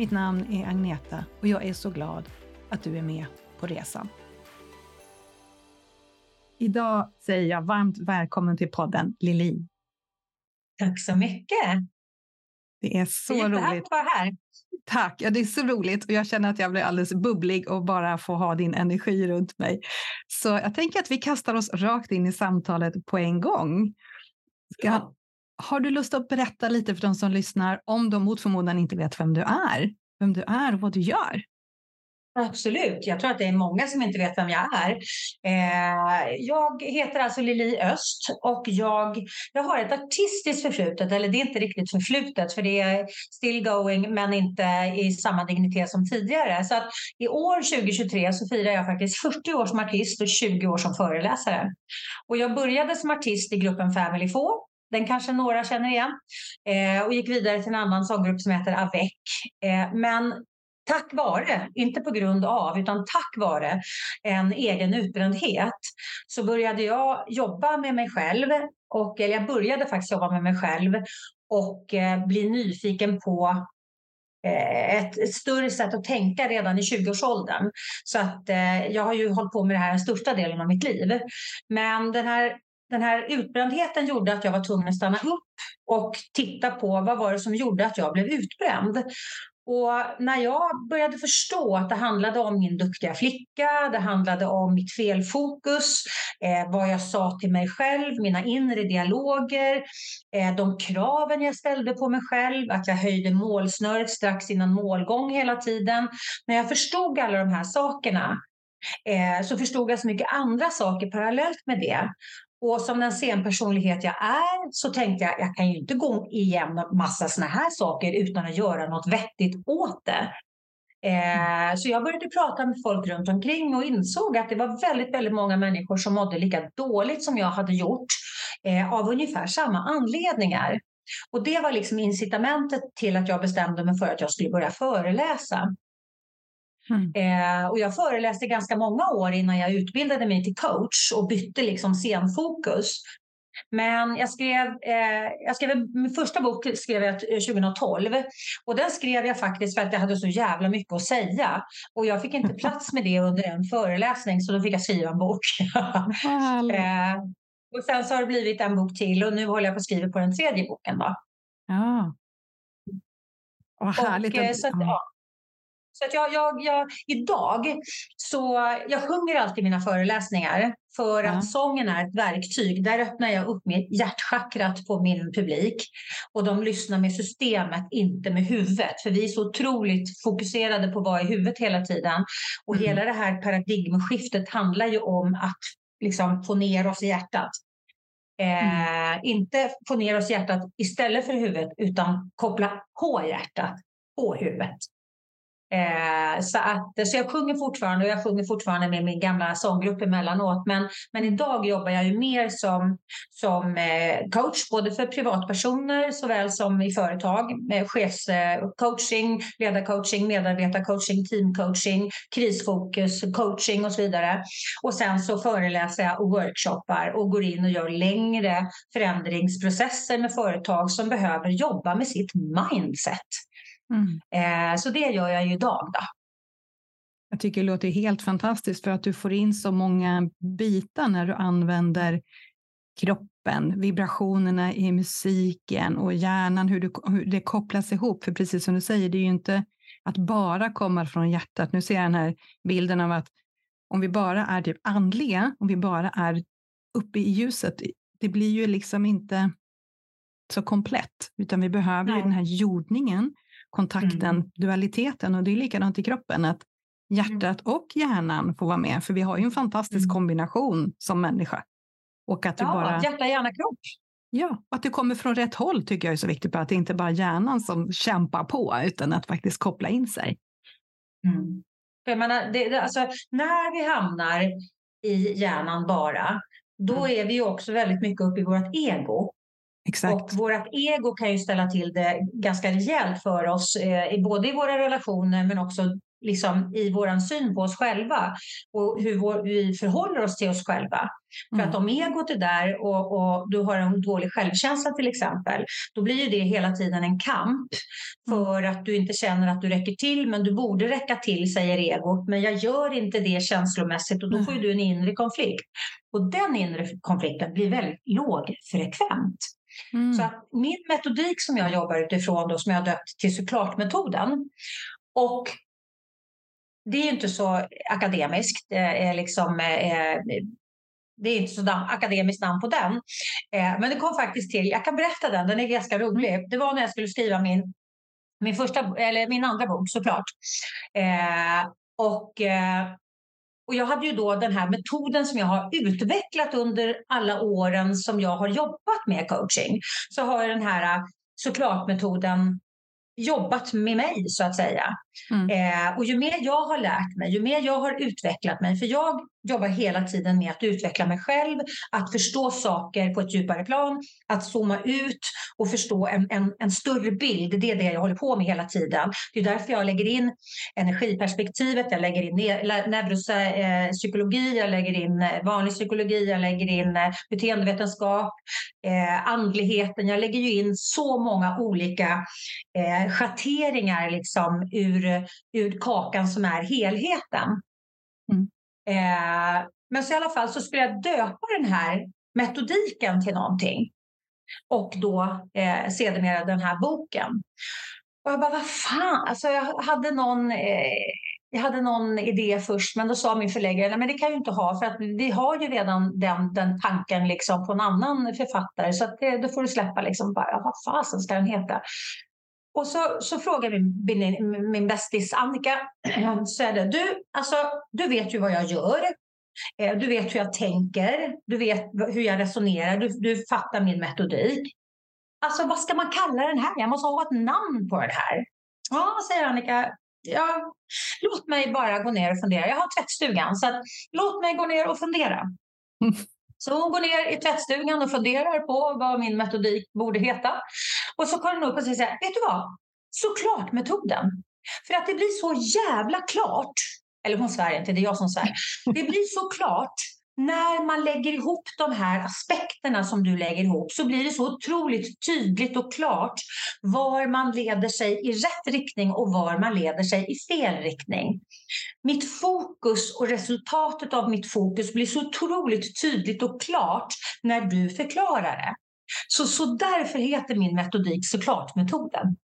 Mitt namn är Agneta och jag är så glad att du är med på resan. Idag säger jag varmt välkommen till podden Lili. Tack så mycket. Det är så det är roligt. att vara här. Tack, ja, det är så roligt och jag känner att jag blir alldeles bubblig och bara få ha din energi runt mig. Så jag tänker att vi kastar oss rakt in i samtalet på en gång. Ska, ja. Har du lust att berätta lite för de som lyssnar om de mot förmodan inte vet vem du är? Vem du är och vad du gör? Absolut. Jag tror att det är många som inte vet vem jag är. Eh, jag heter alltså Lili Öst och jag, jag har ett artistiskt förflutet, eller det är inte riktigt förflutet för det är still going men inte i samma dignitet som tidigare. Så att i år 2023 så firar jag faktiskt 40 år som artist och 20 år som föreläsare. Och jag började som artist i gruppen Family Four den kanske några känner igen. Eh, och gick vidare till en annan sånggrupp som heter Avec. Eh, men tack vare, inte på grund av, utan tack vare en egen utbrändhet så började jag jobba med mig själv. Och, eller jag började faktiskt jobba med mig själv och eh, bli nyfiken på eh, ett, ett, större sätt att tänka redan i 20-årsåldern. Så att eh, jag har ju hållit på med det här den största delen av mitt liv. Men den här den här utbrändheten gjorde att jag var tvungen att stanna upp och titta på vad var det som gjorde att jag blev utbränd. Och när jag började förstå att det handlade om min duktiga flicka, det handlade om mitt felfokus, eh, vad jag sa till mig själv, mina inre dialoger, eh, de kraven jag ställde på mig själv, att jag höjde målsnöret strax innan målgång hela tiden. När jag förstod alla de här sakerna eh, så förstod jag så mycket andra saker parallellt med det. Och som den scenpersonlighet jag är så tänkte jag, jag kan ju inte gå igenom massa såna här saker utan att göra något vettigt åt det. Eh, så jag började prata med folk runt omkring och insåg att det var väldigt, väldigt många människor som mådde lika dåligt som jag hade gjort eh, av ungefär samma anledningar. Och det var liksom incitamentet till att jag bestämde mig för att jag skulle börja föreläsa. Mm. Eh, och jag föreläste ganska många år innan jag utbildade mig till coach och bytte liksom scenfokus. Men jag skrev, eh, jag skrev min första bok skrev jag 2012 och den skrev jag faktiskt för att jag hade så jävla mycket att säga och jag fick inte plats med det under en föreläsning så då fick jag skriva en bok. eh, och sen så har det blivit en bok till och nu håller jag på att skriva på den tredje boken. Då. Ja. Vad härligt. Och, eh, så att, ja. Så att jag, jag, jag, idag, så jag sjunger alltid mina föreläsningar för att ja. sången är ett verktyg. Där öppnar jag upp med hjärtchakrat på min publik och de lyssnar med systemet, inte med huvudet. För vi är så otroligt fokuserade på vad i huvudet hela tiden. Och mm. hela det här paradigmskiftet handlar ju om att liksom få ner oss i hjärtat. Eh, mm. Inte få ner oss i hjärtat istället för huvudet utan koppla på hjärtat på huvudet. Eh, så, att, så jag sjunger fortfarande och jag sjunger fortfarande med min gamla sånggrupp emellanåt. Men, men idag jobbar jag ju mer som, som eh, coach, både för privatpersoner såväl som i företag. Eh, med chefscoaching, eh, ledarcoaching, medarbetarcoaching, teamcoaching, krisfokus, coaching och så vidare. Och sen så föreläser jag och workshoppar och går in och gör längre förändringsprocesser med företag som behöver jobba med sitt mindset. Mm. Eh, så det gör jag ju idag. Då. Jag tycker det låter helt fantastiskt för att du får in så många bitar när du använder kroppen, vibrationerna i musiken och hjärnan, hur, du, hur det kopplas ihop. För precis som du säger, det är ju inte att bara komma från hjärtat. Nu ser jag den här bilden av att om vi bara är typ andliga, om vi bara är uppe i ljuset, det blir ju liksom inte så komplett, utan vi behöver ju den här jordningen, kontakten, mm. dualiteten och det är likadant i kroppen, att hjärtat mm. och hjärnan får vara med, för vi har ju en fantastisk mm. kombination som människa. Och att ja, bara... hjärta, hjärna, kropp. Ja, att det kommer från rätt håll tycker jag är så viktigt, att det inte bara är hjärnan som kämpar på, utan att faktiskt koppla in sig. Mm. För jag menar, det, det, alltså, när vi hamnar i hjärnan bara, då mm. är vi också väldigt mycket uppe i vårt ego. Exakt. Och vårt ego kan ju ställa till det ganska rejält för oss, eh, både i våra relationer men också liksom i vår syn på oss själva och hur vår, vi förhåller oss till oss själva. Mm. För att om egot är där och, och, du har en dålig självkänsla till exempel, då blir det hela tiden en kamp för mm. att du inte känner att du räcker till, men du borde räcka till, säger egot. Men jag gör inte det känslomässigt och då får du en inre konflikt. Och den inre konflikten blir väldigt lågfrekvent. Mm. Så att min metodik som jag jobbar utifrån, då, som jag har döpt till såklart-metoden, och det är inte så akademiskt. Det är, liksom, eh, det är inte så akademiskt namn på den. Eh, men det kom faktiskt till, jag kan berätta den, den är ganska rolig. Det var när jag skulle skriva min, min, första, eller min andra bok såklart. Eh, och, och jag hade ju då den här metoden som jag har utvecklat under alla åren som jag har jobbat med coaching. Så har jag den här eh, såklart-metoden jobbat med mig så att säga. Mm. Eh, och ju mer jag har lärt mig, ju mer jag har utvecklat mig, för jag jobbar hela tiden med att utveckla mig själv, att förstå saker på ett djupare plan, att zooma ut och förstå en, en, en större bild. Det är det jag håller på med hela tiden. Det är därför jag lägger in energiperspektivet, jag lägger in neuropsykologi, eh, jag lägger in eh, vanlig psykologi, jag lägger in eh, beteendevetenskap, eh, andligheten. Jag lägger ju in så många olika eh, schatteringar liksom ur, ur kakan som är helheten. Mm. Eh, men så i alla fall så skulle jag döpa den här metodiken till någonting. Och då eh, sedermera den här boken. Och jag bara, vad fan, alltså jag hade någon eh, jag hade någon idé först, men då sa min förläggare, men det kan jag inte ha, för att vi har ju redan den, den tanken liksom på en annan författare, så att det, då får du släppa liksom, bara, vad fasen ska den heta? Och så, så frågar min, min, bästis Annika, så är det, du, alltså, du vet ju vad jag gör. Eh, du vet hur jag tänker, du vet hur jag resonerar, du, du fattar min metodik. Alltså vad ska man kalla den här? Jag måste ha ett namn på den här. Ja, säger Annika. Ja, låt mig bara gå ner och fundera. Jag har tvättstugan, så att, låt mig gå ner och fundera. Så hon går ner i tvättstugan och funderar på vad min metodik borde heta. Och så kommer hon upp och säger, vet du vad? Såklart metoden. För att det blir så jävla klart, eller hon svär inte, det är jag som svär. Det blir så klart när man lägger ihop de här aspekterna som du lägger ihop så blir det så otroligt tydligt och klart var man leder sig i rätt riktning och var man leder sig i fel riktning. Mitt fokus och resultatet av mitt fokus blir så otroligt tydligt och klart när du förklarar det. Så, så därför heter min metodik såklart-metoden.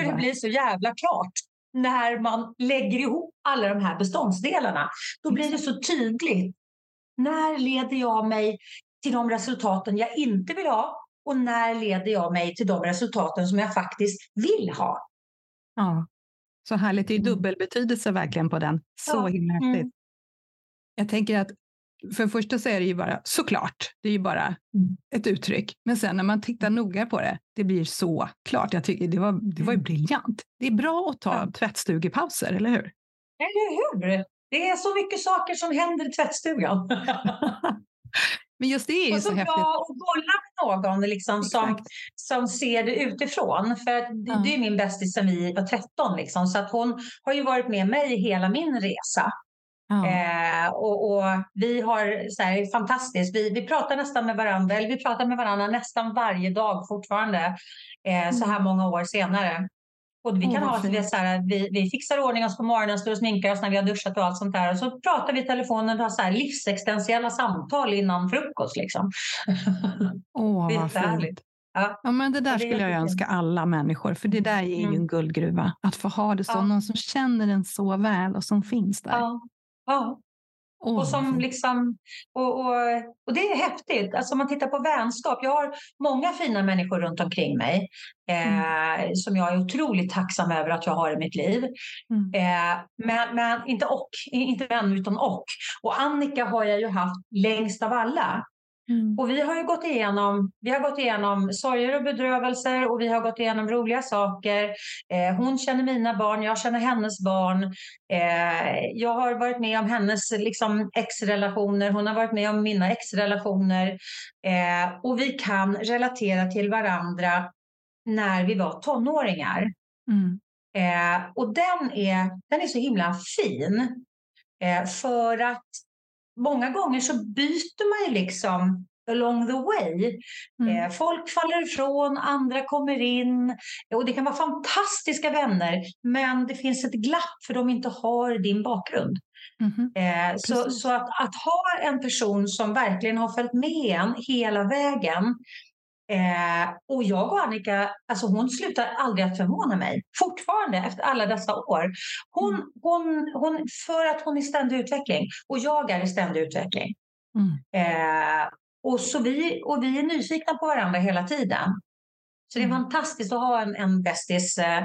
För det blir så jävla klart när man lägger ihop alla de här beståndsdelarna. Då blir det så tydligt när leder jag mig till de resultaten jag inte vill ha? Och när leder jag mig till de resultaten som jag faktiskt vill ha? Ja, så härligt. Det är mm. dubbelbetydelse verkligen på den. Så ja. himla häftigt. Mm. Jag tänker att för det första så är det ju bara såklart, det är ju bara mm. ett uttryck. Men sen när man tittar noga på det, det blir så klart. Jag tycker det var, det var ju mm. briljant. Det är bra att ta ja. tvättstugepauser, eller hur? Eller hur? Det är så mycket saker som händer i tvättstugan. Men just det är ju och så, så häftigt. bra att bolla med någon liksom, som, som ser det utifrån. För det, mm. det är min bästis sen vi var 13. Liksom, så att hon har ju varit med mig hela min resa. Mm. Eh, och, och, vi har så här, fantastiskt, vi, vi pratar nästan med varandra, eller vi pratar med varandra nästan varje dag fortfarande, eh, mm. så här många år senare. Och vi kan oh, ha vi, så här, vi, vi fixar ordning oss på morgonen, står och sminkar oss när vi har duschat och allt sånt där. Och så pratar vi i telefonen och har så här livsexistentiella samtal innan frukost. Liksom. Åh, oh, vad fint. Ja. ja, men det där det skulle jag önska alla människor, för det där är ju Mm. en guldgruva. Att få ha det så, Ja. någon som känner en så väl och som finns där. Ja. ja. Åh, Och, som liksom, och, och, och det är häftigt. Alltså om man tittar på vänskap. Jag har många fina människor runt omkring mig eh, som jag är otroligt tacksam över att jag har i mitt liv. Mm. Eh, men, men inte och, inte vän utan och. Och Annika har jag ju haft längst av alla. Mm. Och vi har ju gått igenom, vi har gått igenom sorger och bedrövelser och vi har gått igenom roliga saker. Eh, hon känner mina barn, jag känner hennes barn. Eh, jag har varit med om hennes liksom, ex-relationer, hon har varit med om mina ex-relationer. Eh, och vi kan relatera till varandra när vi var tonåringar. Mm. Eh, och den är, den är så himla fin. Eh, för att många gånger så byter man ju liksom along the way. Mm. Eh, folk faller ifrån, andra kommer in. Och det kan vara fantastiska vänner, men det finns ett glapp för de inte har din bakgrund. Eh, så så att, att ha en person som verkligen har följt med en hela vägen. Eh, och jag och Annika, alltså hon slutar aldrig att förvåna mig. Fortfarande efter alla dessa år. Hon, Mm. hon, hon, för att hon är i ständig utveckling. Och jag är i ständig utveckling. Mm. Eh, och, så vi, och vi är nyfikna på varandra hela tiden. Så det är Mm. fantastiskt att ha en, en bästis. Eh,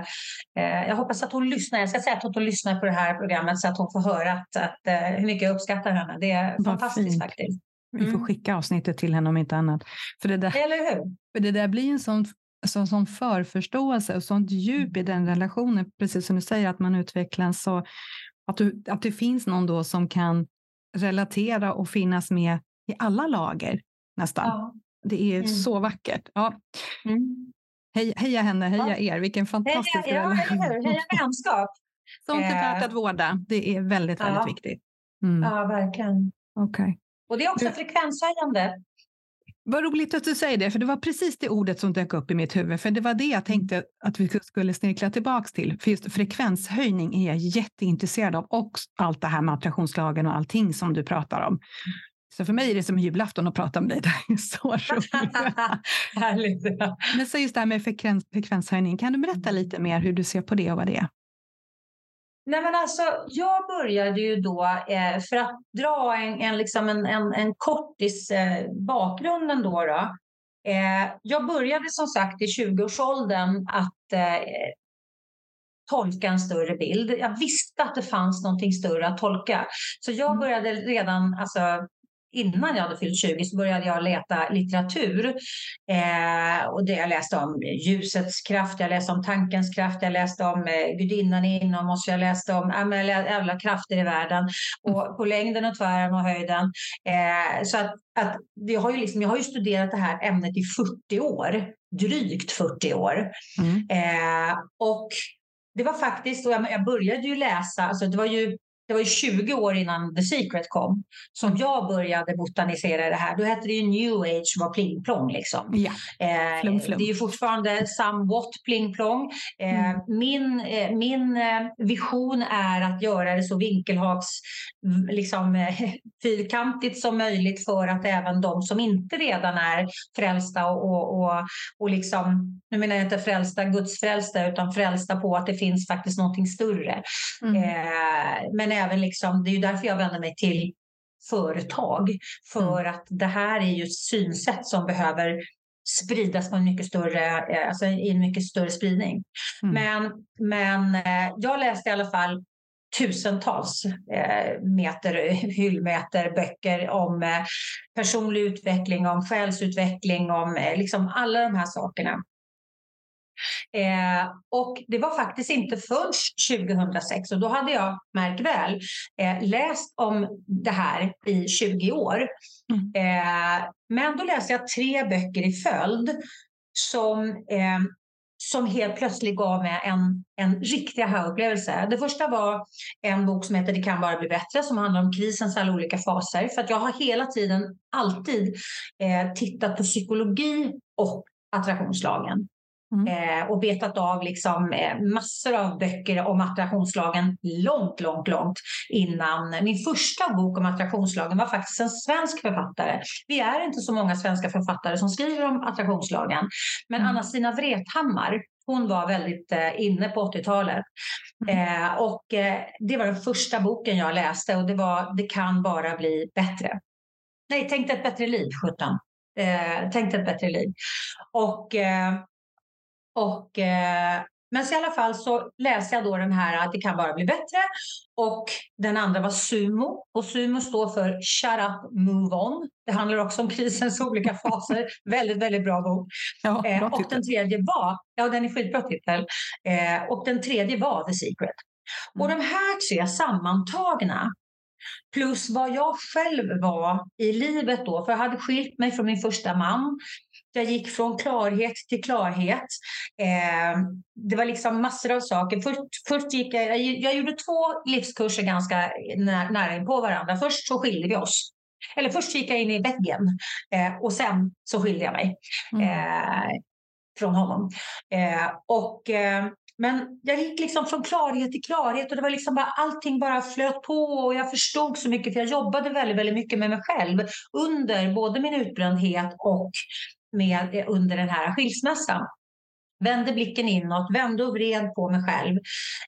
eh, jag hoppas att hon lyssnar. Jag ska säga att hon lyssnar på det här programmet så att hon får höra att, att, eh, hur mycket jag uppskattar henne. Det är Vad fantastiskt fint. faktiskt. Vi får Mm. skicka avsnittet till henne om inte annat. För det där, Eller hur? för det där blir en sån, sån, sån förförståelse och sånt djup i den relationen, precis som du säger, att man utvecklas så att, du, att det finns någon då som kan relatera och finnas med i alla lager nästan. Ja. Det är Mm. så vackert. Ja, Mm. hej, heja henne, heja Ja. er, vilken fantastisk Heja, ja, eller hur? Heja vänskap! Sånt är värt att vårda. Det är väldigt, väldigt viktigt. Mm. Ja, verkligen. Okej. Och det är också frekvenshöjande. Vad roligt att du säger det, för det var precis det ordet som dök upp i mitt huvud. För det var det jag tänkte att vi skulle snirkla tillbaks till. För just frekvenshöjning är jag jätteintresserad av och allt det här med attraktionslagen och allting som du pratar om. Så för mig är det som julafton att prata med dig. Det är så roligt. Men så just det här med frekvens, frekvenshöjning, kan du berätta lite mer hur du ser på det och vad det är? Nej, men alltså, jag började ju då, eh, för att dra en, en, liksom en, en, en kortis eh, bakgrunden då. då eh, jag började som sagt i 20-årsåldern att eh, tolka en större bild. Jag visste att det fanns någonting större att tolka. Så jag Mm. började redan, alltså innan jag hade fyllt 20 så började jag leta litteratur. Eh, och det jag läste om ljusets kraft, jag läste om tankens kraft, jag läste om eh, gudinnan inom oss, jag läste om äh, alla krafter i världen. Och på längden och tvären och höjden. Eh, så att, att jag, har ju liksom, jag har ju studerat det här ämnet i 40 år, drygt 40 år. Mm. Eh, och det var faktiskt, och jag, jag började ju läsa, alltså det var ju det var ju 20 år innan The Secret kom som jag började botanisera i det här. Då hette det ju New Age var pling plong liksom. Ja, Eh, Flum, flum. Det är ju fortfarande somewhat pling plong. Eh, Mm. Min, eh, min eh, vision är att göra det så vinkelhaks v- liksom, fyrkantigt som möjligt för att även de som inte redan är frälsta och, och, och, och liksom, nu menar jag inte frälsta, gudsfrälsta utan frälsta på att det finns faktiskt någonting större. mm. Eh, men även liksom, det är ju därför jag vänder mig till företag. För att det här är ju ett synsätt som behöver spridas på en mycket större, eh, alltså i en mycket större spridning. Mm. Men, men eh, jag läste i alla fall tusentals eh, meter, hyllmeter böcker om personlig utveckling, om själsutveckling, om liksom alla de här sakerna. Eh, och det var faktiskt inte först 2006 och då hade jag, märk väl, eh, läst om det här i 20 år. Mm. Eh, men då läste jag tre böcker i följd som, som helt plötsligt gav mig en, en riktig aha-upplevelse. Det första var en bok som heter Det kan bara bli bättre som handlar om krisens alla olika faser. För att jag har hela tiden alltid eh, tittat på psykologi och attraktionslagen. Mm. Eh, och betat av liksom, eh, massor av böcker om attraktionslagen långt, långt, långt innan. Min första bok om attraktionslagen var faktiskt en svensk författare. Vi är inte så många svenska författare som skriver om attraktionslagen. Men mm. Anna-Stina Wrethammar, hon var väldigt eh, inne på 80-talet. Mm. Eh, och eh, det var den första boken jag läste och det var Det kan bara bli bättre. Nej, Tänk ett bättre liv, 17. Eh, Tänk ett bättre liv. Och eh, och, eh, men i alla fall så läste jag då den här att det kan bara bli bättre. Och den andra var Sumo. Och Sumo står för Shut up, move on. Det handlar också om krisens olika faser. väldigt, väldigt bra bok. Ja, eh, och den tredje var, ja den är skitbra titel. Eh, och den tredje var The Secret. Mm. Och de här tre sammantagna plus vad jag själv var i livet då, för jag hade skilt mig från min första man. Jag gick från klarhet till klarhet. Eh, det var liksom massor av saker. Först, först gick jag, jag gjorde två livskurser ganska nära, nära på varandra. Först så skilde vi oss. Eller först gick jag in i väggen eh, och sen så skilde jag mig mm. eh, från honom. Eh, och eh, men jag gick liksom från klarhet till klarhet och det var liksom bara, allting bara flöt på och jag förstod så mycket för jag jobbade väldigt, väldigt mycket med mig själv under både min utbrändhet och med, eh, under den här skilsmässan. Vände blicken inåt, vände och vred på mig själv.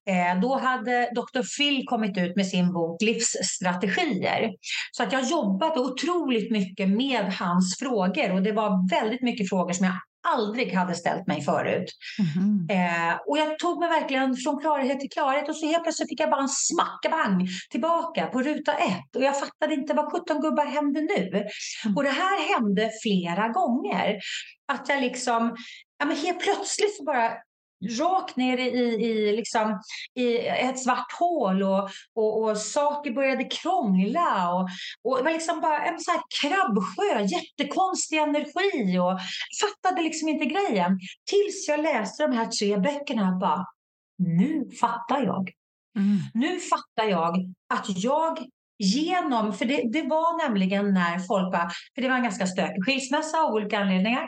Eh, då hade Dr. Phil kommit ut med sin bok Livsstrategier. Så att jag jobbade otroligt mycket med hans frågor och det var väldigt mycket frågor som jag aldrig hade ställt mig förut. Mm. Eh, och jag tog mig verkligen från klarhet till klarhet och så helt plötsligt fick jag bara en smackabang tillbaka på ruta ett och jag fattade inte vad 17 gubbar hände nu. Mm. Och det här hände flera gånger. Att jag liksom, ja men helt plötsligt så bara rakt ner i, i, liksom, i ett svart hål och, och, och saker började krångla. Och, och det var liksom bara en sån här krabbsjö, jättekonstig energi. Och fattade liksom inte grejen. Tills jag läste de här tre böckerna och bara, nu fattar jag. Mm. Nu fattar jag att jag genom, för det, det var nämligen när folk bara, för det var en ganska stökig skilsmässa av olika anledningar.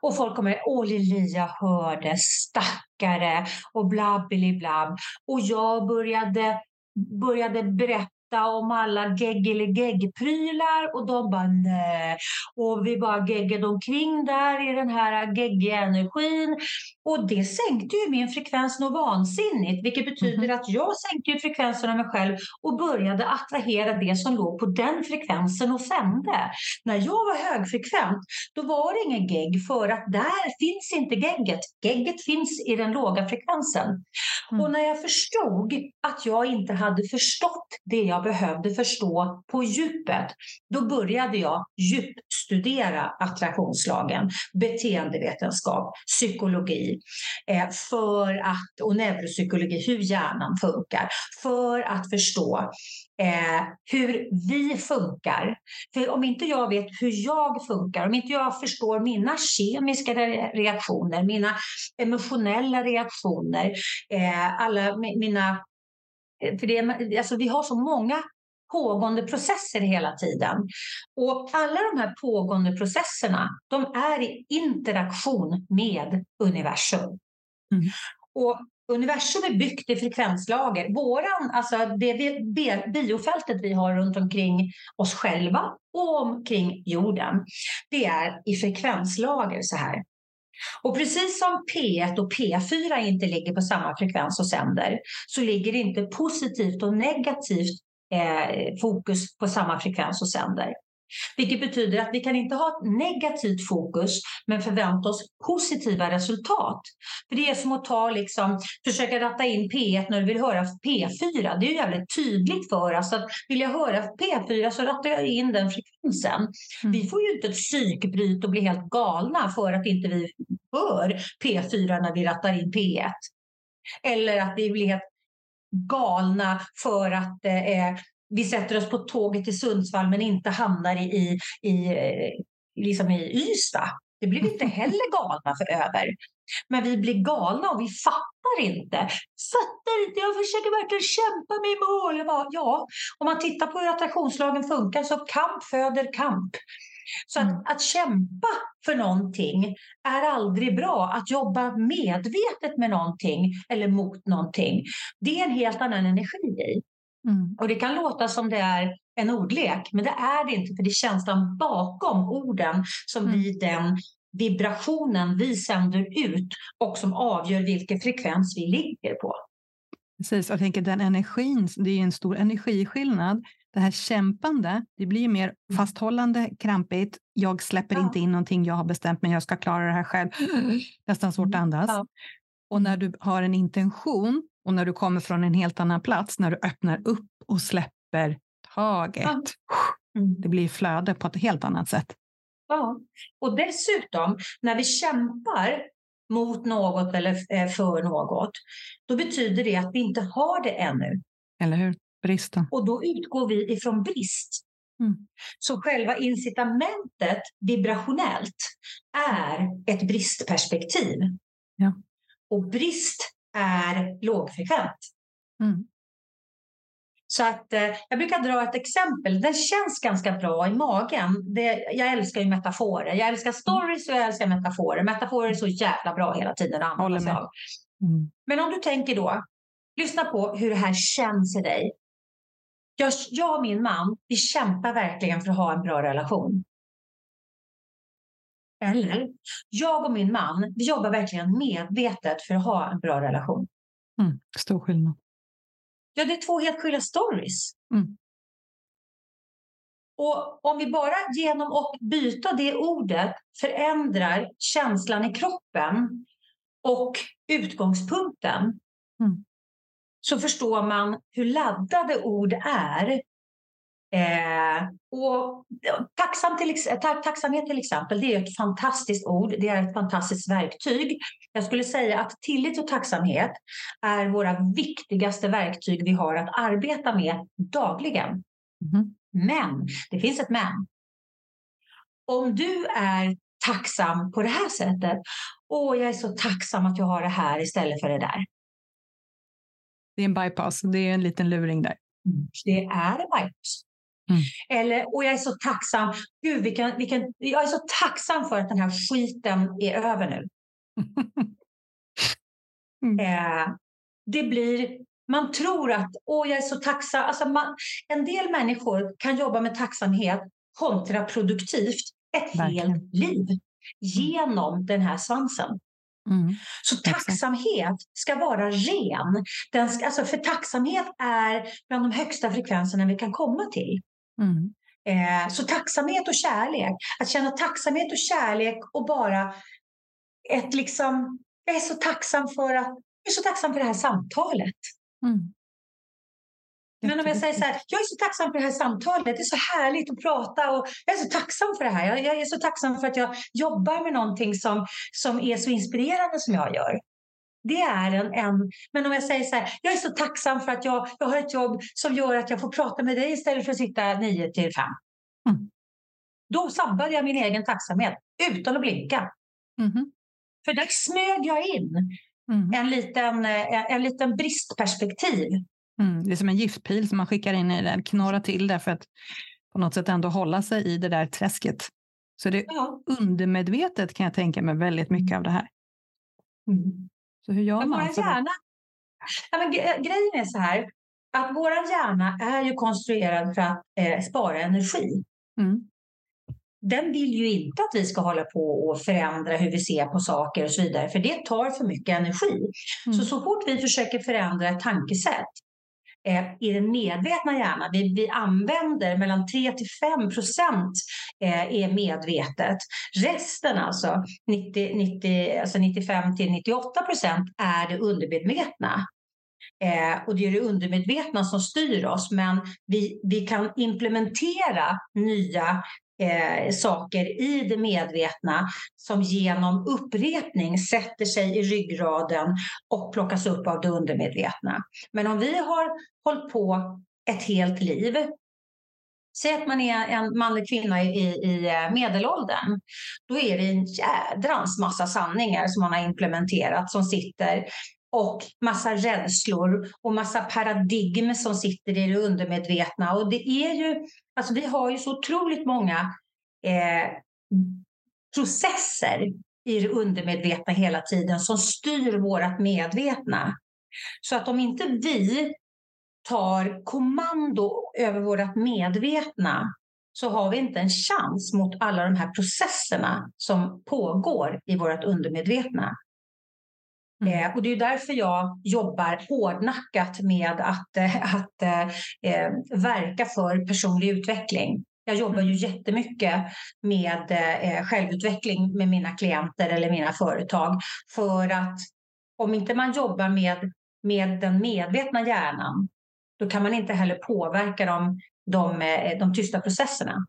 Och folk kommer, åh Lilia hörde, stackare och blabbeli-blabb. Och jag började, började berätta om alla geggeligegg-prylar och de bara nej. Och vi bara geggade omkring där i den här geggiga energin. Och det sänkte ju min frekvens något vansinnigt, vilket betyder mm. att jag sänkte ju frekvensen av mig själv och började attrahera det som låg på den frekvensen och sände. När jag var högfrekvent, då var det ingen gegg för att där finns inte gegget. Gegget finns i den låga frekvensen. Mm. Och när jag förstod att jag inte hade förstått det jag behövde förstå på djupet, då började jag djupstudera attraktionslagen, beteendevetenskap, psykologi eh, för att, och neuropsykologi, hur hjärnan funkar, för att förstå eh, hur vi funkar. För om inte jag vet hur jag funkar, om inte jag förstår mina kemiska reaktioner, mina emotionella reaktioner, eh, alla mina för det, alltså vi har så många pågående processer hela tiden. Och alla de här pågående processerna, de är i interaktion med universum. Mm. Och universum är byggt i frekvenslager. Våran, alltså det biofältet vi har runt omkring oss själva och omkring jorden, det är i frekvenslager så här. Och precis som P1 och P4 inte ligger på samma frekvens och sänder så ligger inte positivt och negativt eh, fokus på samma frekvens och sänder. Vilket betyder att vi kan inte ha ett negativt fokus men förvänta oss positiva resultat. För Det är som att ta, liksom, försöka ratta in P1 när du vill höra P4. Det är ju jävligt tydligt för oss att vill jag höra P4 så rattar jag in den frekvensen. Mm. Vi får ju inte ett psykbryt och bli helt galna för att inte vi hör P4 när vi rattar in P1. Eller att vi blir helt galna för att eh, vi sätter oss på tåget till Sundsvall men inte hamnar i, i, i, eh, liksom i Ystad. Det blir vi inte heller galna för över. Men vi blir galna och vi fattar inte. Fattar inte, jag försöker verkligen kämpa mig i mål. Ja, om man tittar på hur attraktionslagen funkar så kamp föder kamp. Så att, mm. att kämpa för någonting är aldrig bra. Att jobba medvetet med någonting eller mot någonting, det är en helt annan energi i. Mm. Och det kan låta som det är en ordlek, men det är det inte, för det är känslan bakom orden som mm. blir den vibrationen vi sänder ut och som avgör vilken frekvens vi ligger på. Precis, jag tänker den energin, det är en stor energiskillnad. Det här kämpande, det blir mer mm. fasthållande, krampigt. Jag släpper ja. inte in någonting, jag har bestämt mig, jag ska klara det här själv. Nästan svårt att mm. andas. Ja. Och när du har en intention och när du kommer från en helt annan plats, när du öppnar upp och släpper taget. Mm. Det blir flöde på ett helt annat sätt. Ja, och dessutom när vi kämpar mot något eller eh, för något, då betyder det att vi inte har det ännu. Eller hur? Bristen. Och då utgår vi ifrån brist. Mm. Så själva incitamentet vibrationellt är ett bristperspektiv. Ja. Och brist är lågfrekvent. Mm. Så att, eh, jag brukar dra ett exempel. Den känns ganska bra i magen. Det, jag älskar ju metaforer. Jag älskar stories och jag älskar metaforer. Metaforer är så jävla bra hela tiden att använda sig av. Mm. Men om du tänker då, lyssna på hur det här känns i dig. Jag, jag och min man, vi kämpar verkligen för att ha en bra relation. Eller, jag och min man, vi jobbar verkligen medvetet för att ha en bra relation. Mm, stor skillnad. Ja, det är två helt skilda stories. Mm. Och om vi bara genom att byta det ordet förändrar känslan i kroppen och utgångspunkten mm. så förstår man hur laddade ord är Eh, och tacksam till, tacksamhet till exempel, det är ett fantastiskt ord, det är ett fantastiskt verktyg. Jag skulle säga att tillit och tacksamhet är våra viktigaste verktyg vi har att arbeta med dagligen. Mm. Men, det finns ett men. Om du är tacksam på det här sättet, åh, jag är så tacksam att jag har det här istället för det där. Det är en bypass, det är en liten luring där. Det är en bypass. Mm. Eller, och jag är så tacksam. Gud, vilken, vilken, jag är så tacksam för att den här skiten är över nu. mm. eh, det blir, man tror att åh, jag är så tacksam. Alltså man, en del människor kan jobba med tacksamhet kontraproduktivt ett Verkligen. helt liv genom den här svansen. Mm. Så tacksamhet ska vara ren. Den ska, alltså för tacksamhet är bland de högsta frekvenserna vi kan komma till. Mm. Eh, så tacksamhet och kärlek, att känna tacksamhet och kärlek och bara ett liksom, jag är så tacksam för att, jag är så tacksam för det här samtalet. Mm. Men om jag säger så här, jag är så tacksam för det här samtalet, det är så härligt att prata och jag är så tacksam för det här. Jag, är så tacksam för att jag jobbar med någonting som, som är så inspirerande som jag gör. Det är en, en... Men om jag säger så här, jag är så tacksam för att jag, jag har ett jobb som gör att jag får prata med dig istället för att sitta nio till fem. Mm. Då sabbade jag min egen tacksamhet utan att blinka. Mm. För där smög jag in mm. en, liten, en, en liten bristperspektiv. Mm. Det är som en giftpil som man skickar in i den, knorrar till det för att på något sätt ändå hålla sig i det där träsket. Så det är ja. undermedvetet kan jag tänka mig väldigt mycket av det här. Mm. Så hur gör men man? Hjärna, ja, men grejen är så här, att vår hjärna är ju konstruerad för att eh, spara energi. Mm. Den vill ju inte att vi ska hålla på och förändra hur vi ser på saker och så vidare, för det tar för mycket energi. Mm. Så så fort vi försöker förändra ett tankesätt eh, i den medvetna hjärnan. Vi, vi använder mellan 3 till 5 procent eh, är medvetet. Resten, alltså, 90, 90, alltså 95 till 98 procent, är det undermedvetna. Eh, och det är det undermedvetna som styr oss, men vi, vi kan implementera nya eh, saker i det medvetna som genom upprepning sätter sig i ryggraden och plockas upp av det undermedvetna. Men om vi har hållit på ett helt liv Säg att man är en man eller kvinna i, i eh, medelåldern. Då är det en jädrans massa sanningar som man har implementerat som sitter och massa rädslor och massa paradigm som sitter i det undermedvetna. Och det är ju, alltså vi har ju så otroligt många eh, processer i det undermedvetna hela tiden som styr vårt medvetna. Så att om inte vi tar kommando över vårt medvetna så har vi inte en chans mot alla de här processerna som pågår i vårt undermedvetna. Mm. Eh, och det är därför jag jobbar hårdnackat med att, eh, att eh, verka för personlig utveckling. Jag jobbar ju mm. jättemycket med eh, självutveckling med mina klienter eller mina företag för att om inte man jobbar med, med den medvetna hjärnan då kan man inte heller påverka de, de, eh, de tysta processerna.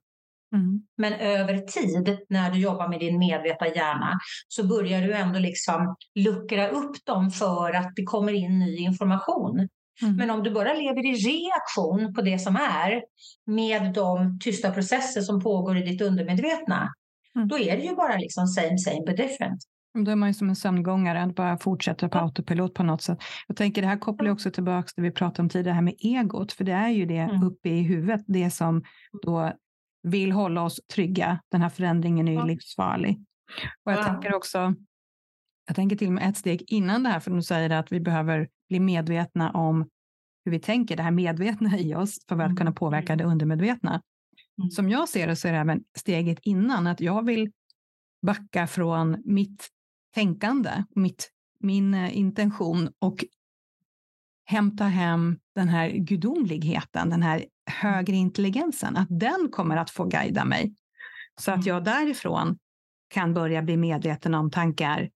Mm. Men över tid, när du jobbar med din medvetna hjärna, så börjar du ändå liksom luckra upp dem för att det kommer in ny information. Mm. Men om du bara lever i reaktion på det som är med de tysta processer som pågår i ditt undermedvetna, mm. då är det ju bara liksom same same but different. Då är man ju som en sömngångare, bara fortsätter på autopilot på något sätt. Jag tänker det här kopplar också tillbaka till det vi pratade om tidigare, det här med egot, för det är ju det mm. uppe i huvudet, det som då vill hålla oss trygga. Den här förändringen är ju livsfarlig. Och jag ja. tänker också, jag tänker till och med ett steg innan det här, för du säger att vi behöver bli medvetna om hur vi tänker, det här medvetna i oss, för att kunna påverka det undermedvetna. Mm. Som jag ser det så är det även steget innan, att jag vill backa från mitt tänkande, mitt, min eh, intention och hämta hem den här gudomligheten, den här högre intelligensen, att den kommer att få guida mig. Så att jag mm. därifrån kan börja bli medveten om tankar,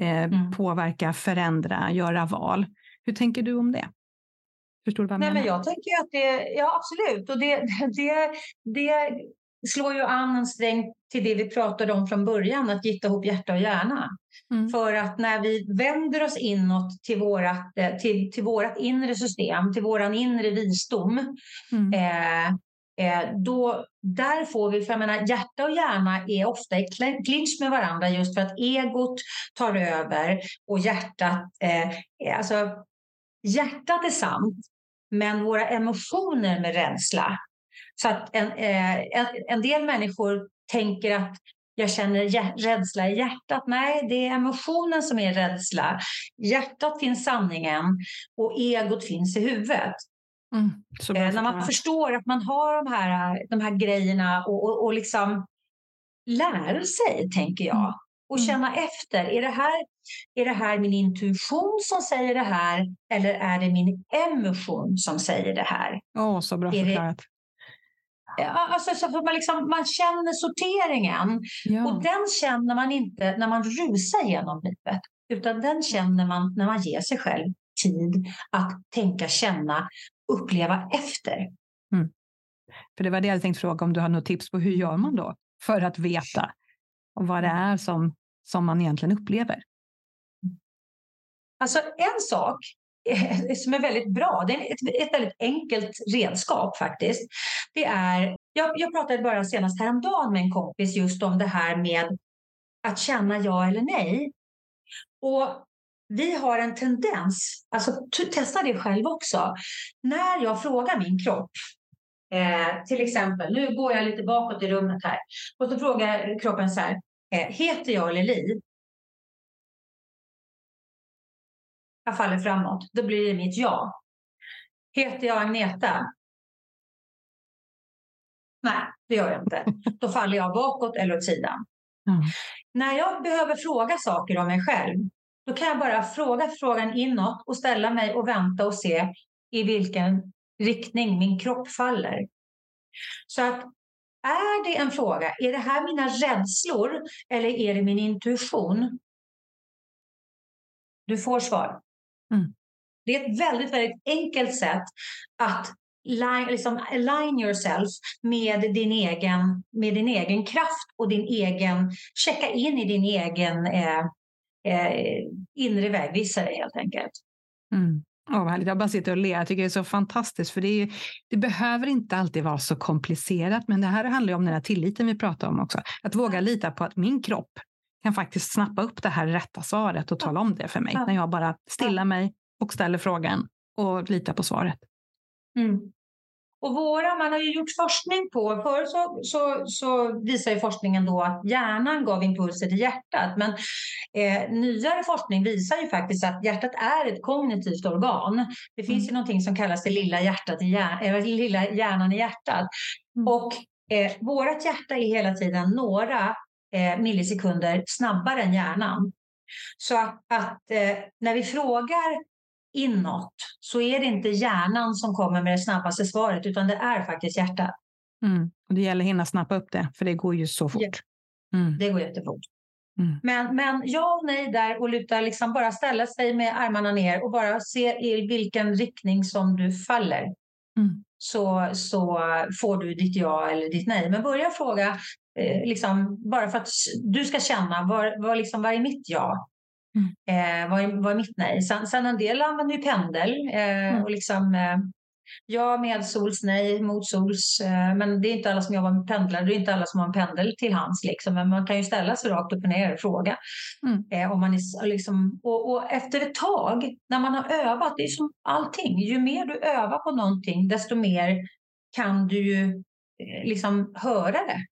eh, mm. påverka, förändra, göra val. Hur tänker du om det? Förstår du vad jag Nej, menar? Men jag tänker att det, ja absolut, och det, det, det slår ju an en sträng till det vi pratade om från början, att gifta ihop hjärta och hjärna. Mm. För att när vi vänder oss inåt till vårat, eh, till, till vårat inre system, till våran inre visdom, mm. eh, eh, då, där får vi, för jag menar, hjärta och hjärna är ofta i clinch med varandra just för att egot tar över och hjärtat, eh, alltså hjärtat är sant, men våra emotioner med rädsla. Så att en, eh, en, en del människor tänker att jag känner rädsla i hjärtat. Nej, det är emotionen som är rädsla. Hjärtat finns sanningen och egot finns i huvudet. Mm, eh, när man förstår att man har de här, de här grejerna och, och, och liksom lär sig, tänker jag. Mm. Och mm. känna efter. Är det, här, är det här min intuition som säger det här eller är det min emotion som säger det här? Åh, oh, så bra förklarat. Alltså, så man, liksom, man känner sorteringen ja. och den känner man inte när man rusar genom livet utan den känner man när man ger sig själv tid att tänka, känna, uppleva efter. Mm. För det var det jag tänkte fråga om du har något tips på hur gör man då för att veta och vad det är som, som man egentligen upplever? Alltså en sak Eh, som är väldigt bra. Det är ett, ett väldigt enkelt redskap faktiskt. Det är, jag, jag pratade bara senast häromdagen med en kompis just om det här med att känna ja eller nej. Och vi har en tendens, alltså testa det själv också. När jag frågar min kropp, eh, till exempel, nu går jag lite bakåt i rummet här, och så frågar kroppen så här, eh, heter jag Lili? Jag faller framåt, då blir det mitt ja. Heter jag Agneta? Nej, det gör jag inte. Då faller jag bakåt eller åt sidan. Mm. När jag behöver fråga saker om mig själv, då kan jag bara fråga frågan inåt och ställa mig och vänta och se i vilken riktning min kropp faller. Så att är det en fråga, är det här mina rädslor eller är det min intuition? Du får svar. Mm. Det är ett väldigt, väldigt enkelt sätt att liksom align yourself med din, egen, med din egen kraft och din egen, checka in i din egen eh, eh, inre vägvisare helt enkelt. Mm. Oh, härligt. Jag bara sitter och ler. Jag tycker det är så fantastiskt. För det, är, det, behöver inte alltid vara så komplicerat. Men det här handlar om den här tilliten vi pratar om också. Att våga lita på att min kropp kan faktiskt snappa upp det här rätta svaret och tala om det för mig. När jag bara stillar mig och ställer frågan och litar på svaret. Mm. och våra, man har ju gjort forskning på, förut så, så, så visar ju forskningen då att hjärnan gav impulser till hjärtat, men eh, nyare forskning visar ju faktiskt att hjärtat är ett kognitivt organ. Det finns mm. ju någonting som kallas det lilla, hjärtat i hjär, eller lilla hjärnan i hjärtat. Mm. Och eh, vårt hjärta är hela tiden några millisekunder snabbare än hjärnan. Så att, att eh, när vi frågar inåt så är det inte hjärnan som kommer med det snabbaste svaret utan det är faktiskt hjärtat. Mm. Det gäller att hinna snappa upp det för det går ju så fort. Mm. Det går jättefort. Mm. Men, men ja och nej där och luta liksom bara ställa sig med armarna ner och bara se i vilken riktning som du faller. Mm. Så, så får du ditt ja eller ditt nej. Men börja fråga eh, liksom, bara för att du ska känna vad, vad, liksom, vad är mitt ja? Mm. Eh, vad, är, vad är mitt nej? Sen, sen en del använder ju pendel. Eh, mm. och liksom, eh, ja, med sols, nej, mot sols. Eh, men det är inte alla som jobbar med pendlar. Det är inte alla som har en pendel till hands. Liksom. Men man kan ju ställa sig rakt upp och ner och fråga. Mm. Eh, om man är, liksom, och, och, efter ett tag, när man har övat, det är som allting. Ju mer du övar på någonting, desto mer kan du ju eh, liksom höra det.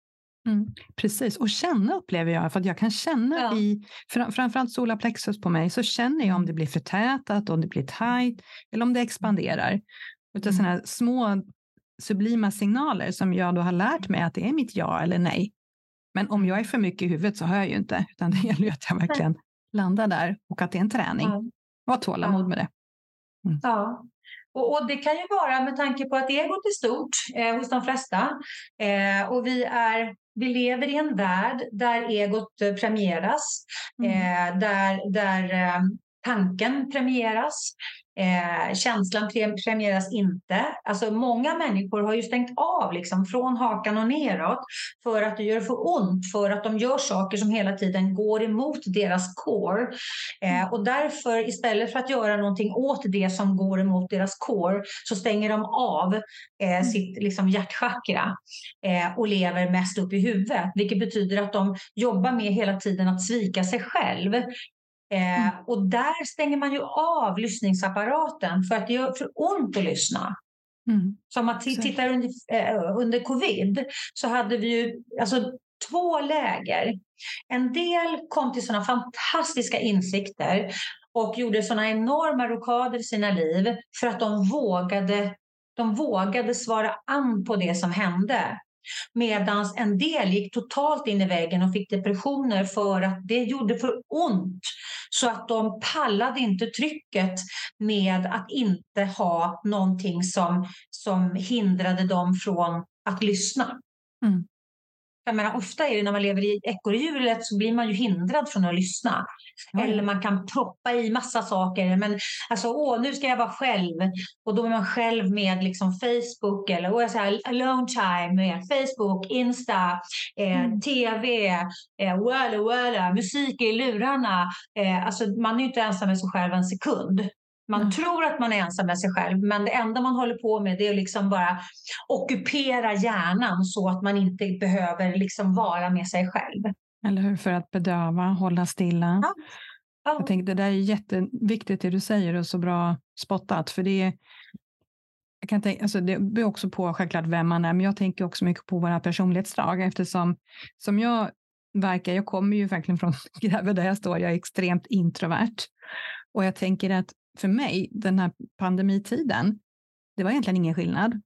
Mm, precis, och känna upplever jag, för att jag kan känna ja. i, framförallt solarplexus på mig, så känner jag om det blir förtätat, om det blir tajt eller om det expanderar. Utan mm. sådana här små sublima signaler som jag då har lärt mig att det är mitt ja eller nej. Men om jag är för mycket i huvudet så hör jag ju inte, utan det gäller ju att jag verkligen landar där och att det är en träning. Ja. Och ha tålamod ja. med det. Mm. Ja, och, och, det kan ju vara med tanke på att egot är stort eh, hos de flesta eh, och vi är vi lever i en värld där egot eh, premieras, mm. eh, där, där eh, tanken premieras, Eh, känslan premieras inte. Alltså många människor har ju stängt av liksom, från hakan och neråt för att det gör för ont, för att de gör saker som hela tiden går emot deras core. Eh, och därför istället för att göra någonting åt det som går emot deras core så stänger de av eh, mm. sitt liksom, hjärtchakra eh, och lever mest upp i huvudet, vilket betyder att de jobbar med hela tiden att svika sig själv Eh, mm. och där stänger man ju av lyssningsapparaten för att det gör för ont att lyssna. Mm. Så om man tittar under, eh, under covid så hade vi ju alltså, två läger. En del kom till sådana fantastiska insikter och gjorde sådana enorma rokader i sina liv för att de vågade, de vågade svara an på det som hände. Medan en del gick totalt in i väggen och fick depressioner för att det gjorde för ont. Så att de pallade inte trycket med att inte ha någonting som, som hindrade dem från att lyssna. Mm. Jag menar, ofta är det när man lever i ekorrhjulet så blir man ju hindrad från att lyssna. Mm. Eller man kan proppa i massa saker. Men alltså, åh, nu ska jag vara själv. Och då är man själv med liksom Facebook eller åh, jag säger, alone time med Facebook, Insta, eh, mm. TV, eh, walla, walla, musik i lurarna. Eh, alltså, man är ju inte ensam med sig själv en sekund. Man mm. tror att man är ensam med sig själv, men det enda man håller på med det är att liksom bara ockupera hjärnan så att man inte behöver liksom vara med sig själv. Eller hur? För att bedöva, hålla stilla. Ja. Ja. Jag tänkte, det där är jätteviktigt det du säger och så bra spottat. För det, jag kan tänka, alltså det beror också på självklart vem man är, men jag tänker också mycket på våra personlighetsdrag eftersom som jag verkar, jag kommer ju verkligen från där jag står, jag är extremt introvert. Och jag tänker att för mig, den här pandemitiden, det var egentligen ingen skillnad.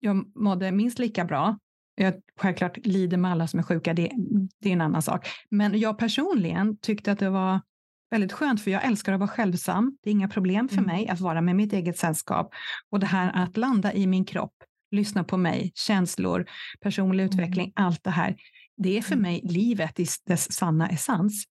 Jag mådde minst lika bra. Jag självklart lider med alla som är sjuka, det, det är en annan sak. Men jag personligen tyckte att det var väldigt skönt, för jag älskar att vara självsam. Det är inga problem för mm. mig att vara med mitt eget sällskap. Och det här att landa i min kropp, lyssna på mig, känslor, personlig mm. utveckling, allt det här. Det är för mm. mig livet i dess sanna essens.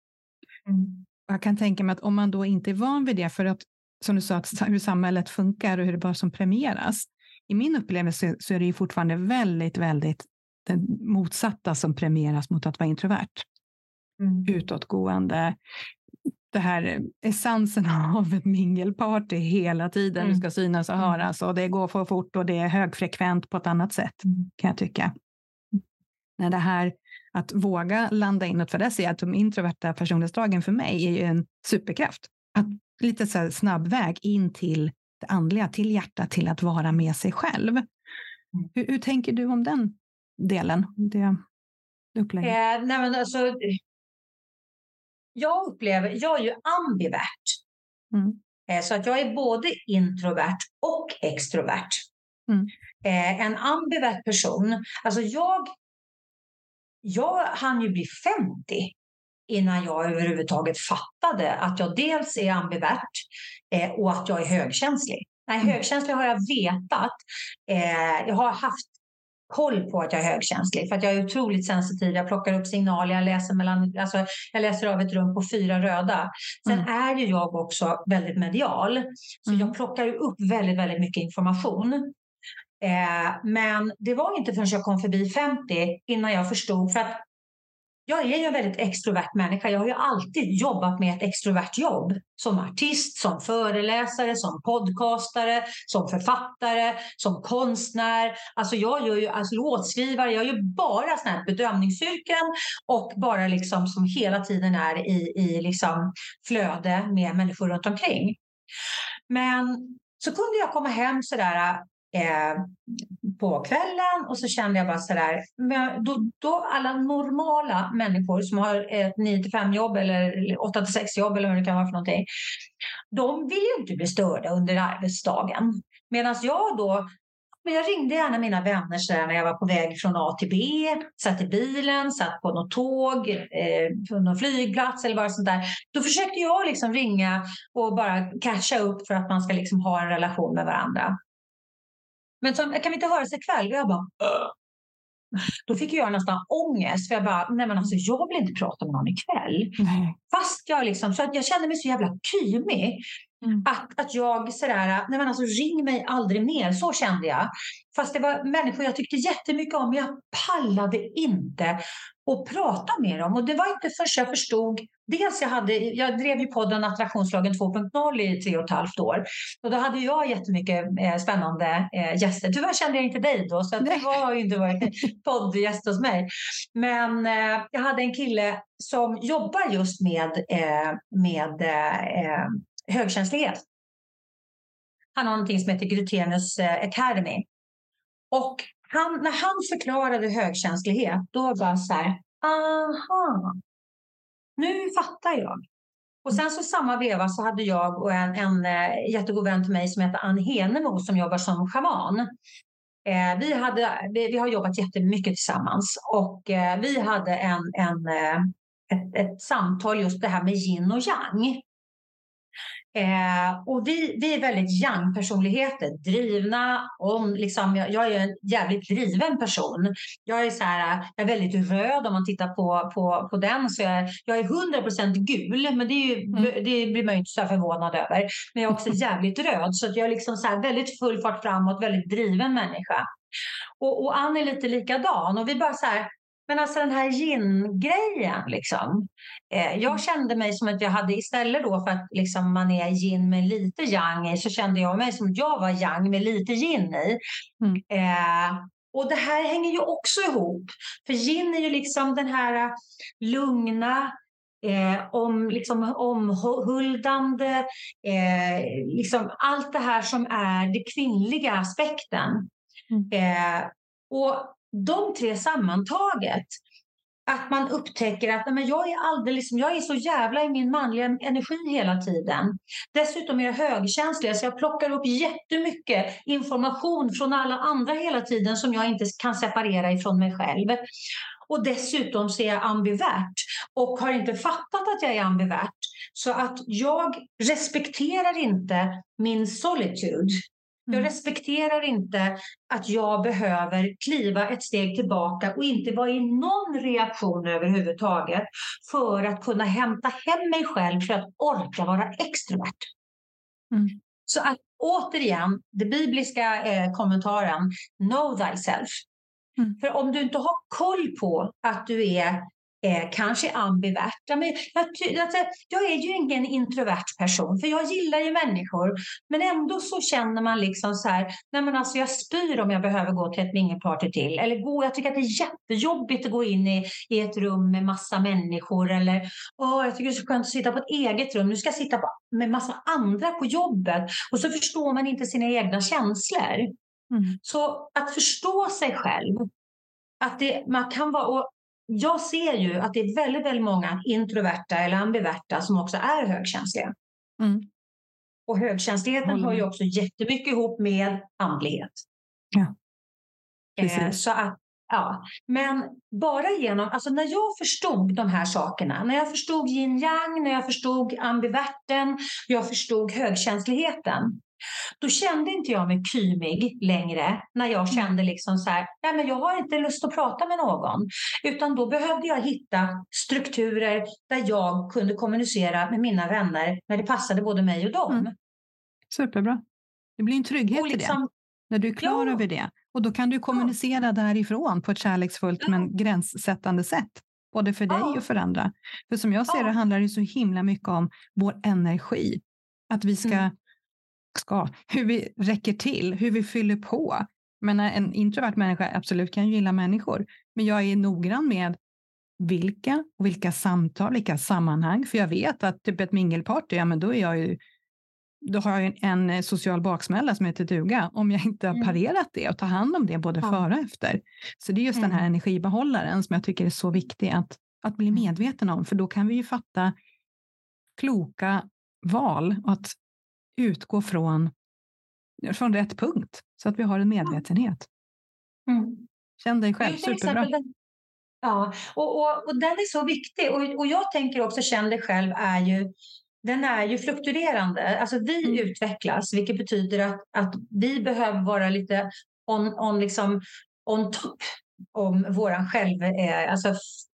Mm. Jag kan tänka mig att om man då inte är van vid det, för att som du sa, hur samhället funkar och hur det bara som premieras. I min upplevelse så är det ju fortfarande väldigt, väldigt det motsatta som premieras mot att vara introvert. Mm. Utåtgående, det här essensen av ett mingelparty hela tiden. Mm. Du ska synas och mm. höras och det går för fort och det är högfrekvent på ett annat sätt mm. kan jag tycka. När det här att våga landa inåt, för det ser jag att de introverta personlighetsdragen för mig är ju en superkraft. Att lite så snabb väg in till det andliga, till hjärtat, till att vara med sig själv. Mm. Hur, hur, tänker du om den delen? Det upplägget? Eh, nej men alltså, jag upplever, jag är ju ambivert. Mm. Eh, så att jag är både introvert och extrovert. Mm. Eh, en ambivert person, alltså jag, jag hann ju bli 50 innan jag överhuvudtaget fattade att jag dels är ambivert eh, och att jag är högkänslig. Nej, mm. högkänslig har jag vetat. Eh, jag har haft koll på att jag är högkänslig för att jag är otroligt sensitiv. Jag plockar upp signaler, jag läser, mellan, alltså, jag läser av ett rum på fyra röda. Sen mm. är ju jag också väldigt medial, så mm. jag plockar upp väldigt, väldigt mycket information. Eh, men det var inte förrän jag kom förbi 50 innan jag förstod, för att jag är ju en väldigt extrovert människa. Jag har ju alltid jobbat med ett extrovert jobb. Som artist, som föreläsare, som podcastare, som författare, som konstnär. Alltså jag gör ju alltså låtskrivare, jag gör bara såna här bedömningsyrken och bara liksom som hela tiden är i, i liksom flöde med människor runt omkring. Men så kunde jag komma hem sådär eh, på kvällen och så kände jag bara sådär, då, då alla normala människor som har ett 9 5 jobb eller 8 6 jobb eller vad det kan vara för någonting, de vill ju inte bli störda under arbetsdagen. Medan jag då men jag ringde gärna mina vänner så när jag var på väg från A till B, satt i bilen, satt på något tåg, eh, på någon flygplats eller bara sånt där. Då försökte jag liksom ringa och bara catcha upp för att man ska liksom ha en relation med varandra. Men som, kan vi inte höras ikväll? Och jag bara, Åh! Då fick jag nästan ångest. För jag bara, nej men alltså jag vill inte prata med någon ikväll. Nej. Fast jag liksom, så att jag kände mig så jävla kymig. Mm. Att, att jag sådär, nej men alltså ring mig aldrig mer. Så kände jag. Fast det var människor jag tyckte jättemycket om. Men jag pallade inte att prata med dem. Och det var inte förrän jag förstod. Dels jag, hade, jag drev ju podden Attraktionslagen 2.0 i tre och ett halvt år. Och då hade jag jättemycket eh, spännande eh, gäster. Tyvärr kände jag inte dig då, så det har ju inte varit poddgäst hos mig. Men eh, jag hade en kille som jobbar just med, eh, med eh, högkänslighet. Han har någonting som heter Glutenus eh, Academy. Och han, när han förklarade högkänslighet, då var det bara så här, aha, nu fattar jag. Och sen så samma veva så hade jag och en, en eh, jättegod vän till mig som heter Ann Henemo som jobbar som schaman. Eh, vi, hade, vi, vi, har jobbat jättemycket tillsammans och eh, vi hade en, en, eh, ett, ett samtal just det här med yin och yang. Eh, och vi, vi är väldigt yang-personligheter, drivna. Om, liksom, jag, jag, är en jävligt driven person. Jag är, så här, jag är väldigt röd om man tittar på, på, på den. Så jag, jag är 100% gul, men det, ju, mm. det blir man ju inte så förvånad över. Men jag är också jävligt röd, så jag är liksom så här, väldigt full fart framåt, väldigt driven människa. Och, och Ann är lite likadan. Och vi bara så här, men alltså den här gin-grejen, liksom. Eh, jag kände mig som att jag hade istället då för att liksom man är gin med lite yang i så kände jag mig som att jag var yang med lite gin i. Mm. Eh, och det här hänger ju också ihop. För gin är ju liksom den här lugna, eh, om, liksom, omhuldande, eh, liksom allt det här som är det kvinnliga aspekten. Mm. Eh, och de tre sammantaget, att man upptäcker att men jag, är alldeles, jag är så jävla i min manliga energi hela tiden. Dessutom är jag högkänslig, så jag plockar upp jättemycket information från alla andra hela tiden som jag inte kan separera ifrån mig själv. Och dessutom så är jag ambivert och har inte fattat att jag är ambivert. Så att jag respekterar inte min solitude. Jag mm. respekterar inte att jag behöver kliva ett steg tillbaka och inte vara i någon reaktion överhuvudtaget för att kunna hämta hem mig själv för att orka vara extrovert. Mm. Så att återigen, den bibliska eh, kommentaren, know thyself. Mm. För om du inte har koll på att du är eh, kanske ambivert. Men jag, alltså, jag är ju ingen introvert person, för jag gillar ju människor. Men ändå så känner man liksom så här, nej men alltså jag spyr om jag behöver gå till ett mingelparty till. Eller gå, jag tycker att det är jättejobbigt att gå in i, i ett rum med massa människor. Eller åh, jag tycker det är så skönt att sitta på ett eget rum. Nu ska jag sitta på, med massa andra på jobbet. Och så förstår man inte sina egna känslor. Mm. Så att förstå sig själv, att det, man kan vara, och jag ser ju att det är väldigt, väldigt många introverta eller ambiverta som också är högkänsliga. Mm. Och högkänsligheten hör ju också jättemycket ihop med andlighet. Ja. Eh, så att, ja. Men bara genom, alltså när jag förstod de här sakerna, när jag förstod yin yang, när jag förstod ambiverten, jag förstod högkänsligheten, då kände inte jag mig kymig längre när jag mm. kände liksom så här, nej men jag har inte lust att prata med någon. Utan då behövde jag hitta strukturer där jag kunde kommunicera med mina vänner när det passade både mig och dem. Mm. Superbra. Det blir en trygghet liksom, i det, liksom- när du är klar ja. över det. Och då kan du kommunicera ja. därifrån på ett kärleksfullt ja. men gränssättande sätt. Både för dig och för andra. För som jag ser det handlar det så himla mycket om vår energi. Att vi ska mm ska, hur vi räcker till, hur vi fyller på. Men en introvert människa absolut kan gilla människor, men jag är noggrann med vilka och vilka samtal, vilka sammanhang. För jag vet att typ ett mingelparty, ja men då är jag ju då har jag en social baksmälla som heter duga om jag inte har mm. parerat det och tar hand om det både ja. före och efter. Så det är just mm. den här mm. energibehållaren som jag tycker är så viktig att, att bli mm. medveten om, för då kan vi ju fatta kloka val och att utgå från, från rätt punkt så att vi har en medvetenhet. Mm. Känn dig själv, superbra. ja, och, och, och den är så viktig. Och, och jag tänker också känn dig själv är ju den är ju fluktuerande. Alltså vi mm. utvecklas, vilket betyder att, att vi behöver vara lite on, on, liksom, on top om våran själv är, alltså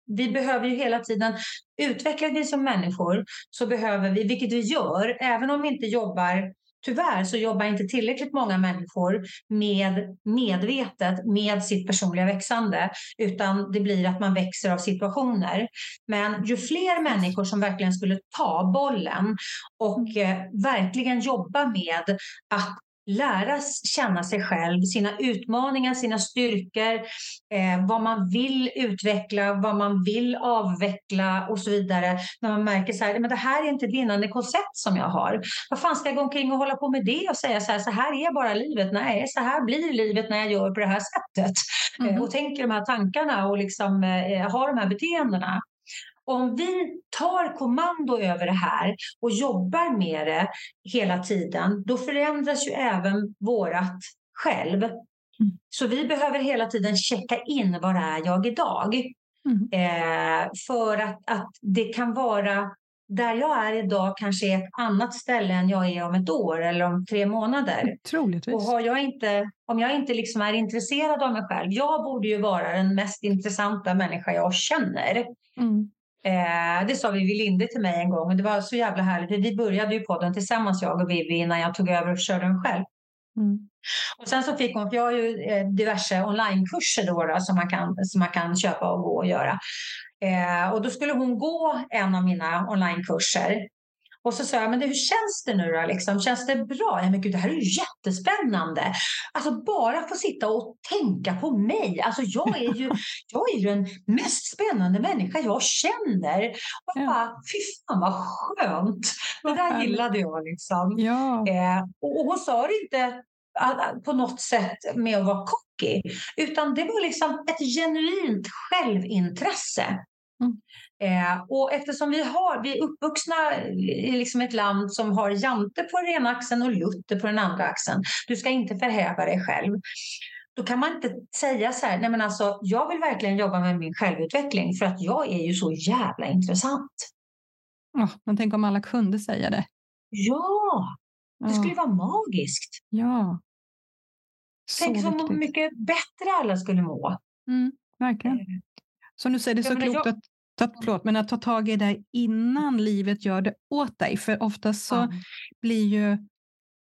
vi behöver ju hela tiden utveckla vi som människor så behöver vi, vilket vi gör, även om vi inte jobbar Tyvärr så jobbar inte tillräckligt många människor med medvetet med sitt personliga växande, utan det blir att man växer av situationer. Men ju fler människor som verkligen skulle ta bollen och eh, verkligen jobba med att lära känna sig själv, sina utmaningar, sina styrkor, eh, vad man vill utveckla, vad man vill avveckla och så vidare. När man märker så här, men det här är inte ett vinnande koncept som jag har. Vad fan ska jag gå omkring och hålla på med det och säga så här, så här är bara livet. Nej, så här blir livet när jag gör på det här sättet. Mm. Eh, och tänker de här tankarna och liksom, eh, har de här beteendena om vi tar kommando över det här och jobbar med det hela tiden, då förändras ju även vårat själv. Mm. Så vi behöver hela tiden checka in var är jag idag? Mm. Eh, för att, att det kan vara där jag är idag kanske är ett annat ställe än jag är om ett år eller om tre månader. Troligtvis. Och har jag inte, om jag inte liksom är intresserad av mig själv, jag borde ju vara den mest intressanta människa jag känner. Mm. Eh, det sa Vivi Linde till mig en gång och det var så jävla härligt. Vi började ju podden tillsammans jag och Vivi innan jag tog över och körde den själv. Mm. Och sen så fick hon, för jag har ju eh, diverse onlinekurser då, då, som, man kan, som man kan köpa och gå och göra. Eh, och då skulle hon gå en av mina onlinekurser och så sa jag, men det, hur känns det nu då? Liksom? Känns det bra? Ja, men gud, det här är ju jättespännande. Alltså bara få sitta och tänka på mig. Alltså jag är ju, jag är ju den mest spännande människa jag känner. Och jag bara, fy fan vad skönt. Det där gillade jag liksom. Ja. Eh, och, och hon sa det inte på något sätt med att vara cocky, utan det var liksom ett genuint självintresse. Mm. Eh, och eftersom vi, har, vi är uppvuxna i liksom ett land som har Jante på den ena axeln och Luther på den andra axeln. Du ska inte förhäva dig själv. Då kan man inte säga så här, nej men alltså jag vill verkligen jobba med min självutveckling för att jag är ju så jävla intressant. Oh, men tänk om alla kunde säga det. Ja, det skulle vara magiskt. Ja. Så Tänk så viktigt. mycket bättre alla skulle må. Mm, verkligen. Eh, som du säger, det är så ja, klokt jag... att ta, förlåt, men att ta tag i det innan livet gör det åt dig. För oftast så ja. blir ju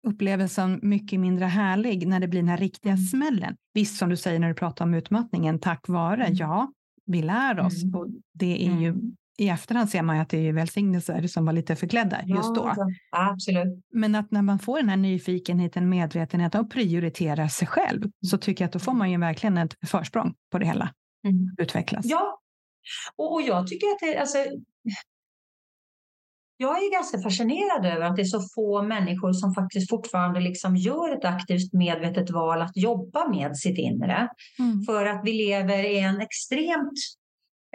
upplevelsen mycket mindre härlig när det blir den här riktiga mm. smällen. Visst, som du säger när du pratar om utmattningen, tack vare, mm. ja, vi lär oss. Mm. Och det är ju, mm. I efterhand ser man ju att det är välsignelser som var lite förklädda ja, just då. Absolut. Men att när man får den här nyfikenheten, medvetenheten och prioriterar sig själv så tycker jag att då får man ju verkligen ett försprång på det hela. Mm. Utvecklas. Ja, och, och jag tycker att det, alltså, jag är ganska fascinerad över att det är så få människor som faktiskt fortfarande liksom gör ett aktivt medvetet val att jobba med sitt inre. Mm. För att vi lever i en extremt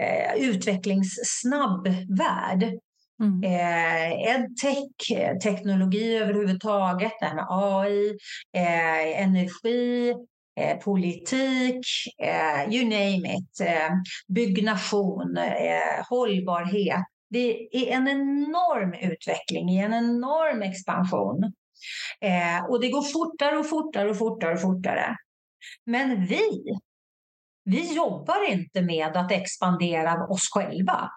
eh, utvecklingssnabb värld. Mm. Eh, edtech, teknologi överhuvudtaget, det här med AI, eh, energi, eh, politik, eh, you name it, eh, byggnation, eh, hållbarhet. Det är en enorm utveckling, en enorm expansion. Eh, och det går fortare och fortare och fortare och fortare. Men vi vi jobbar inte med att expandera oss själva.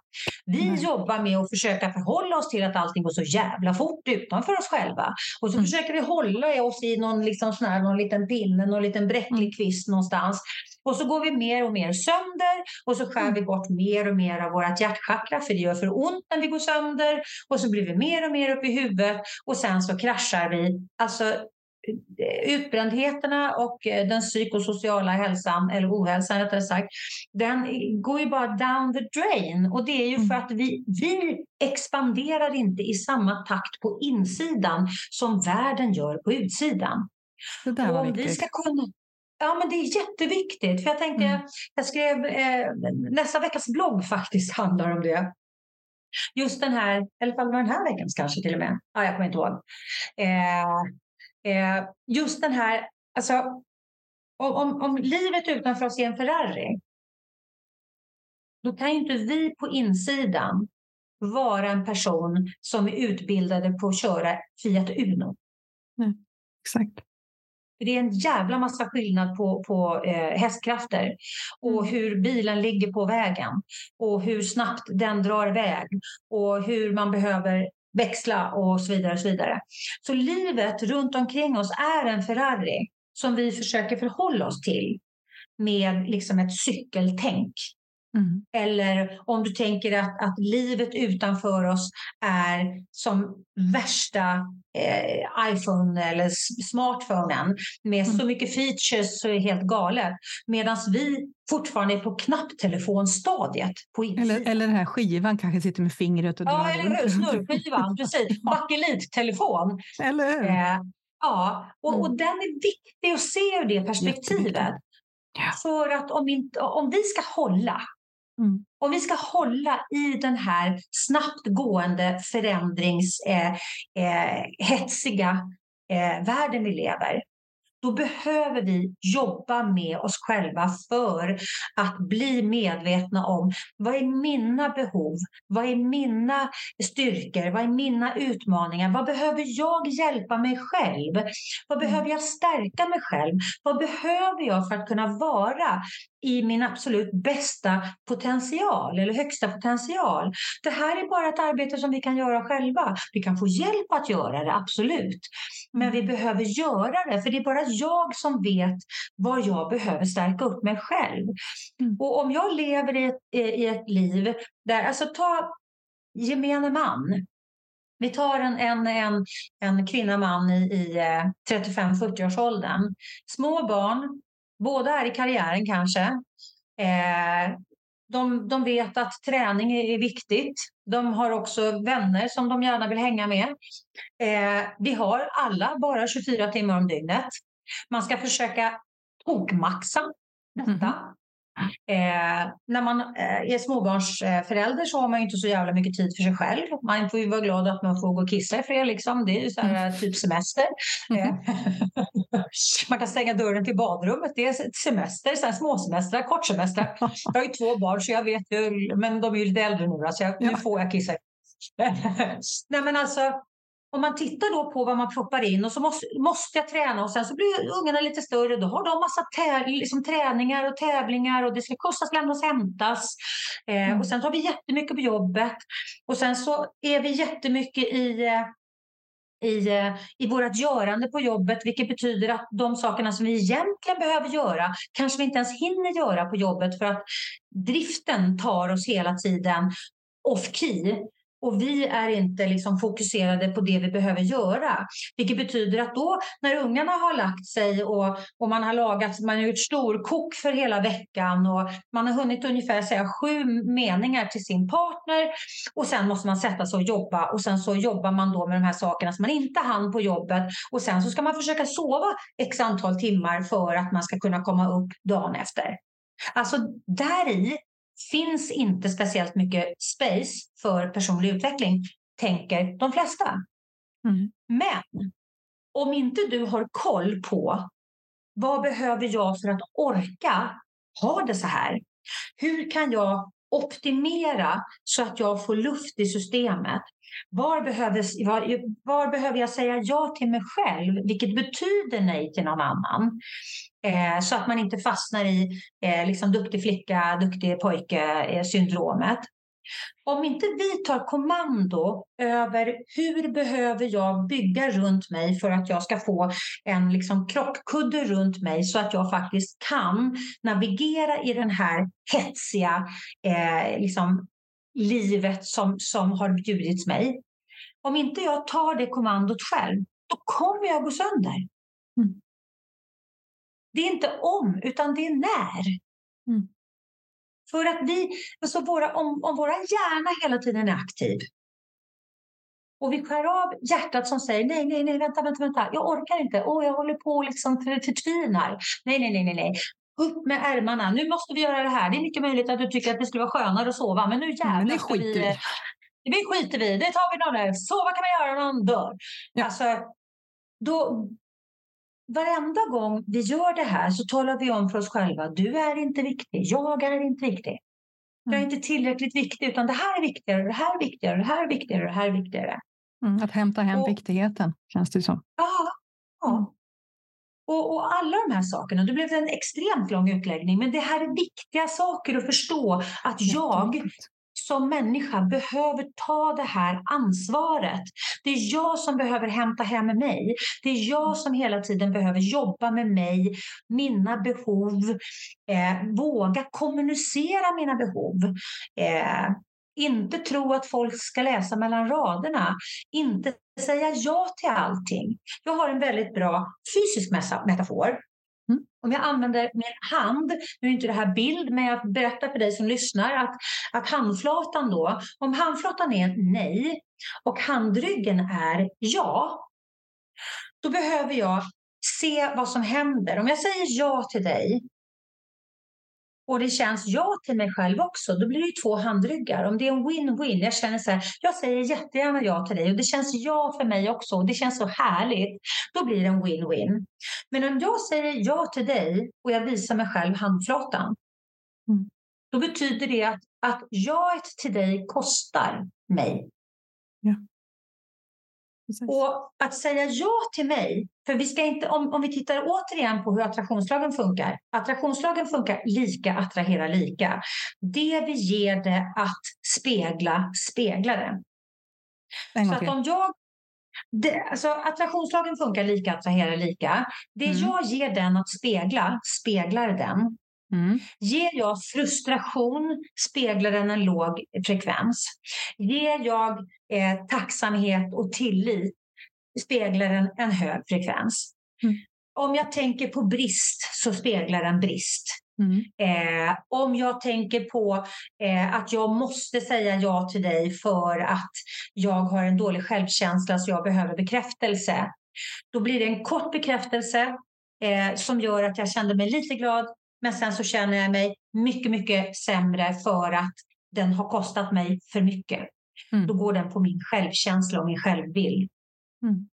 Vi mm. jobbar med att försöka förhålla oss till att allting går så jävla fort utanför oss själva. Och så mm. försöker vi hålla oss i någon, liksom sån här, någon liten pinne, någon liten bräcklig mm. kvist någonstans. Och så går vi mer och mer sönder och så skär mm. vi bort mer och mer av vårt hjärtchakra för det gör för ont när vi går sönder. Och så blir vi mer och mer uppe i huvudet och sen så kraschar vi. Alltså utbrändheterna och eh, den psykosociala hälsan, eller ohälsan rättare sagt, den går ju bara down the drain. Och det är ju för mm. att vi, vi expanderar inte i samma takt på insidan som världen gör på utsidan. Det där var viktigt. Vi ska kunna, Ja, men det är jätteviktigt. För jag tänkte, mm. jag skrev eh, nästa veckas blogg faktiskt handlar om det. Just den här, eller fall den här veckans kanske till och med. Ja, jag kommer inte ihåg. Eh, Eh, just den här, alltså om, om, om livet utanför oss är en Ferrari, då kan ju inte vi på insidan vara en person som är utbildade på att köra Fiat Uno. Nej, exakt. Det är en jävla massa skillnad på, på eh, hästkrafter och mm. hur bilen ligger på vägen och hur snabbt den drar iväg och hur man behöver växla och så vidare. Och så, vidare. så livet runt omkring oss är en Ferrari som vi försöker förhålla oss till med liksom ett cykeltänk. Mm. Eller om du tänker att, att livet utanför oss är som värsta eh, iPhone eller smartphonen med mm. så mycket features så är det helt galet. Medan vi fortfarande är på knapptelefonstadiet. På eller, eller den här skivan kanske sitter med fingret och Ja, eller hur? Snurrskivan, precis. Bakelittelefon. Eller hur? Eh, ja, och, mm. och den är viktig att se ur det perspektivet. För att om, inte, om vi ska hålla Mm. Om vi ska hålla i den här snabbt gående förändringshetsiga eh, eh, eh, världen vi lever, då behöver vi jobba med oss själva för att bli medvetna om vad är mina behov? Vad är mina styrkor? Vad är mina utmaningar? Vad behöver jag hjälpa mig själv? Vad mm. behöver jag stärka mig själv? Vad behöver jag för att kunna vara i min absolut bästa potential eller högsta potential. Det här är bara ett arbete som vi kan göra själva. Vi kan få hjälp att göra det, absolut. Men vi behöver göra det, för det är bara jag som vet vad jag behöver stärka upp mig själv. Mm. Och om jag lever i ett, i ett liv där, alltså ta gemene man. Vi tar en, en, en, en kvinna, man i, i 35-40-årsåldern. Eh, Små barn, Båda är i karriären kanske. Eh, de, de vet att träning är viktigt. De har också vänner som de gärna vill hänga med. Eh, vi har alla bara 24 timmar om dygnet. Man ska försöka tokmaxa detta. Mm. Eh, när man eh, är småbarnsförälder så har man inte så jävla mycket tid för sig själv. Man får ju vara glad att man får gå och kissa i fred. Liksom. Det är ju så här, mm. typ semester. Mm. man kan stänga dörren till badrummet. Det är semester, här småsemestrar, kortsemestrar. Jag har ju två barn så jag vet ju, men de är ju lite äldre nu. Så jag, nu får jag kissa. Nej men alltså, om man tittar då på vad man proppar in och så måste, måste jag träna och sen så blir ungarna lite större. Då har de massa tä, liksom träningar och tävlingar och det ska kostas, lämnas, hämtas. Eh, mm. Och sen har vi jättemycket på jobbet och sen så är vi jättemycket i eh, i, eh, i vårt görande på jobbet, vilket betyder att de sakerna som vi egentligen behöver göra kanske vi inte ens hinner göra på jobbet för att driften tar off key och vi är inte liksom fokuserade på det vi behöver göra. Vilket betyder att då när ungarna har lagt sig och, och man har lagat, man har gjort storkok för hela veckan och man har hunnit ungefär säga sju meningar till sin partner och sen måste man sätta sig och jobba och sen så jobbar man då med de här sakerna som man inte hann på jobbet och sen så ska man försöka sova x antal timmar för att man ska kunna komma upp dagen efter. Alltså där i finns inte speciellt mycket space för personlig utveckling, tänker de flesta. Mm. Men om inte du har koll på vad behöver jag för att orka ha det så här? Hur kan jag optimera så att jag får luft i systemet? Var behöver, var, var behöver jag säga ja till mig själv, vilket betyder nej till någon annan? Eh, så att man inte fastnar i eh, liksom duktig flicka, duktig pojke-syndromet. Eh, Om inte vi tar kommando över hur behöver jag bygga runt mig för att jag ska få en liksom krockkudde runt mig så att jag faktiskt kan navigera i den här hetsiga eh, liksom, livet som, som har bjudits mig. Om inte jag tar det kommandot själv, då kommer jag gå sönder. Mm. Det är inte om, utan det är när. Mm. För att vi, alltså våra, om, om vår hjärna hela tiden är aktiv och vi skär av hjärtat som säger nej, nej, nej, vänta, vänta, vänta, jag orkar inte, åh, jag håller på liksom förtvinar. Nej, nej, nej, nej, nej. Upp med ärmarna, nu måste vi göra det här. Det är mycket möjligt att du tycker att det skulle vara skönare att sova, men nu jävlar men ska vi... vi det skiter vi Det tar vi någon där. Sova kan man göra när man dör. Ja. Alltså, då, varenda gång vi gör det här så talar vi om för oss själva, du är inte viktig, jag är inte viktig. Jag är mm. inte tillräckligt viktig, utan det här är viktigare, det här är viktigare, det här är viktigare, det här är viktigare. Mm, att hämta hem och, viktigheten, känns det som. Ja. ja. Mm. Och, och, alla de här sakerna, det blev en extremt lång utläggning, men det här är viktiga saker att förstå att jag som människa behöver ta det här ansvaret. Det är jag som behöver hämta hem mig. Det är jag som hela tiden behöver jobba med mig, mina behov, eh, våga kommunicera mina behov. Eh, inte tro att folk ska läsa mellan raderna. Inte säga ja till allting. Jag har en väldigt bra fysisk metafor Mm. Om jag använder min hand, nu är inte det här bild, men jag berättar för dig som lyssnar att, att handflatan då, om handflatan är nej och handryggen är ja, då behöver jag se vad som händer. Om jag säger ja till dig och det känns ja till mig själv också, då blir det ju två handryggar. Om det är en win-win, jag känner så här, jag säger jättegärna ja till dig och det känns ja för mig också och det känns så härligt, då blir det en win-win. Men om jag säger ja till dig och jag visar mig själv handflatan, mm. då betyder det att, att jaet till dig kostar mig. Ja. Precis. Och att säga ja till mig, för vi ska inte, om, om vi tittar återigen på hur attraktionslagen funkar. Attraktionslagen funkar lika, attrahera lika. Det vi ger det att spegla, speglar det. Så att om jag det, alltså, attraktionslagen funkar lika, attrahera lika. Det mm. jag ger den att spegla, speglar den. Mm. Ger jag frustration speglar den en låg frekvens. Ger jag eh, tacksamhet och tillit speglar den en hög frekvens. Mm. Om jag tänker på brist så speglar den brist. Mm. Eh, om jag tänker på eh, att jag måste säga ja till dig för att jag har en dålig självkänsla så jag behöver bekräftelse. Då blir det en kort bekräftelse eh, som gör att jag kände mig lite glad men sen så känner jag mig mycket, mycket sämre för att den har kostat mig för mycket. Mm. Då går den på min självkänsla och min självbild. Mm.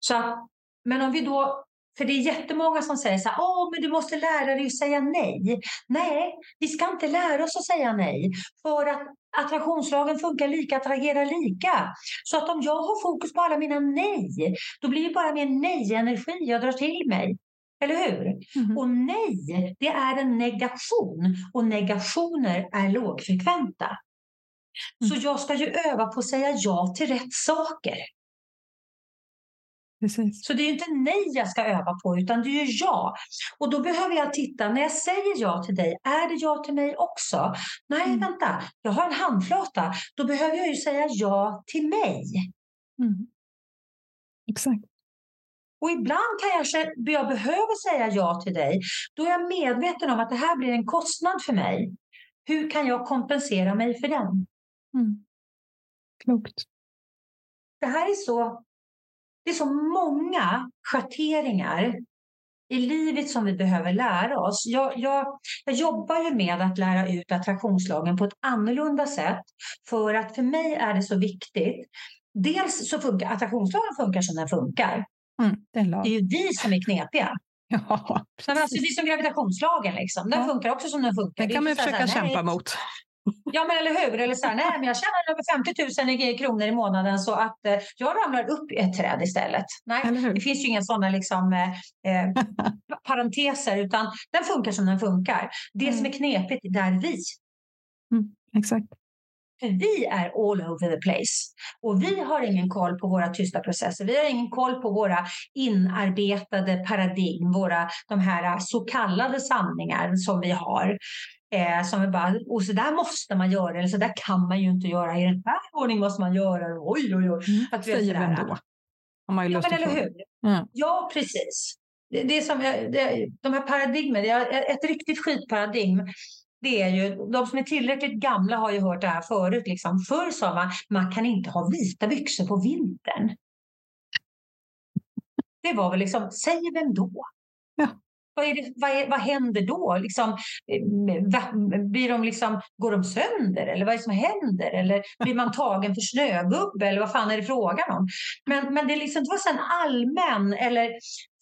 Så men om vi då, för det är jättemånga som säger så här, Åh, men du måste lära dig att säga nej. Nej, vi ska inte lära oss att säga nej. För att attraktionslagen funkar lika, attraherar lika. Så att om jag har fokus på alla mina nej, då blir det bara mer nej-energi jag drar till mig. Eller hur? Mm. Och nej, det är en negation och negationer är lågfrekventa. Mm. Så jag ska ju öva på att säga ja till rätt saker. Precis. Så det är inte nej jag ska öva på, utan det är ju ja. Och då behöver jag titta, när jag säger ja till dig, är det ja till mig också? Nej, Mm. vänta, jag har en handflata. Då behöver jag ju säga ja till mig. Mm. Exakt. Och ibland kan jag, kä- jag behöver säga ja till dig. Då är jag medveten om att det här blir en kostnad för mig. Hur kan jag kompensera mig för den? Mm. Klokt. Det här är så, det är så många schatteringar i livet som vi behöver lära oss. Jag, jag, jag jobbar ju med att lära ut attraktionslagen på ett annorlunda sätt för att för mig är det så viktigt. Dels så funkar attraktionslagen funkar som den funkar. Mm. Det Det är ju vi som är knepiga. Ja, men alltså, det är som gravitationslagen. Liksom. Den Ja. funkar också som den funkar. är kan man så här, försöka nej, kämpa mot. Ja, men eller hur? Eller så här, nej, men jag tjänar över 50 000 i- kronor i månaden så att eh, jag ramlar upp i ett träd istället. Nej, det finns ju inga sådana liksom, eh, eh, parenteser, utan den funkar som den funkar. Det som är knepigt, det är vi. Exakt. För vi är all over the place. Och vi har ingen koll på våra tysta processer. Vi har ingen koll på våra inarbetade paradigm, våra de här så kallade sanningar som vi har. Eh, som vi bara, och så där måste man göra, eller så där kan man ju inte göra. I den här ordningen måste man göra. Oj, oj, oj. Mm. Att vi är Säger vem då? Har man ju Ja, men eller hur? Ja. Ja, precis. Det, det är som, det, de här paradigmen, är ett riktigt skitparadigm. Det är ju, de som är tillräckligt gamla har ju hört det här förut. Liksom. Förr sa man man kan inte ha vita byxor på vintern. Det var väl liksom, säger vem då? Ja. Vad, är det, vad, är, vad händer då? Liksom, blir de liksom, går de sönder? Eller vad är det som händer? Eller blir man tagen för snögubbe? Eller vad fan är det frågan om? Men, men det, liksom, det var så en allmän, eller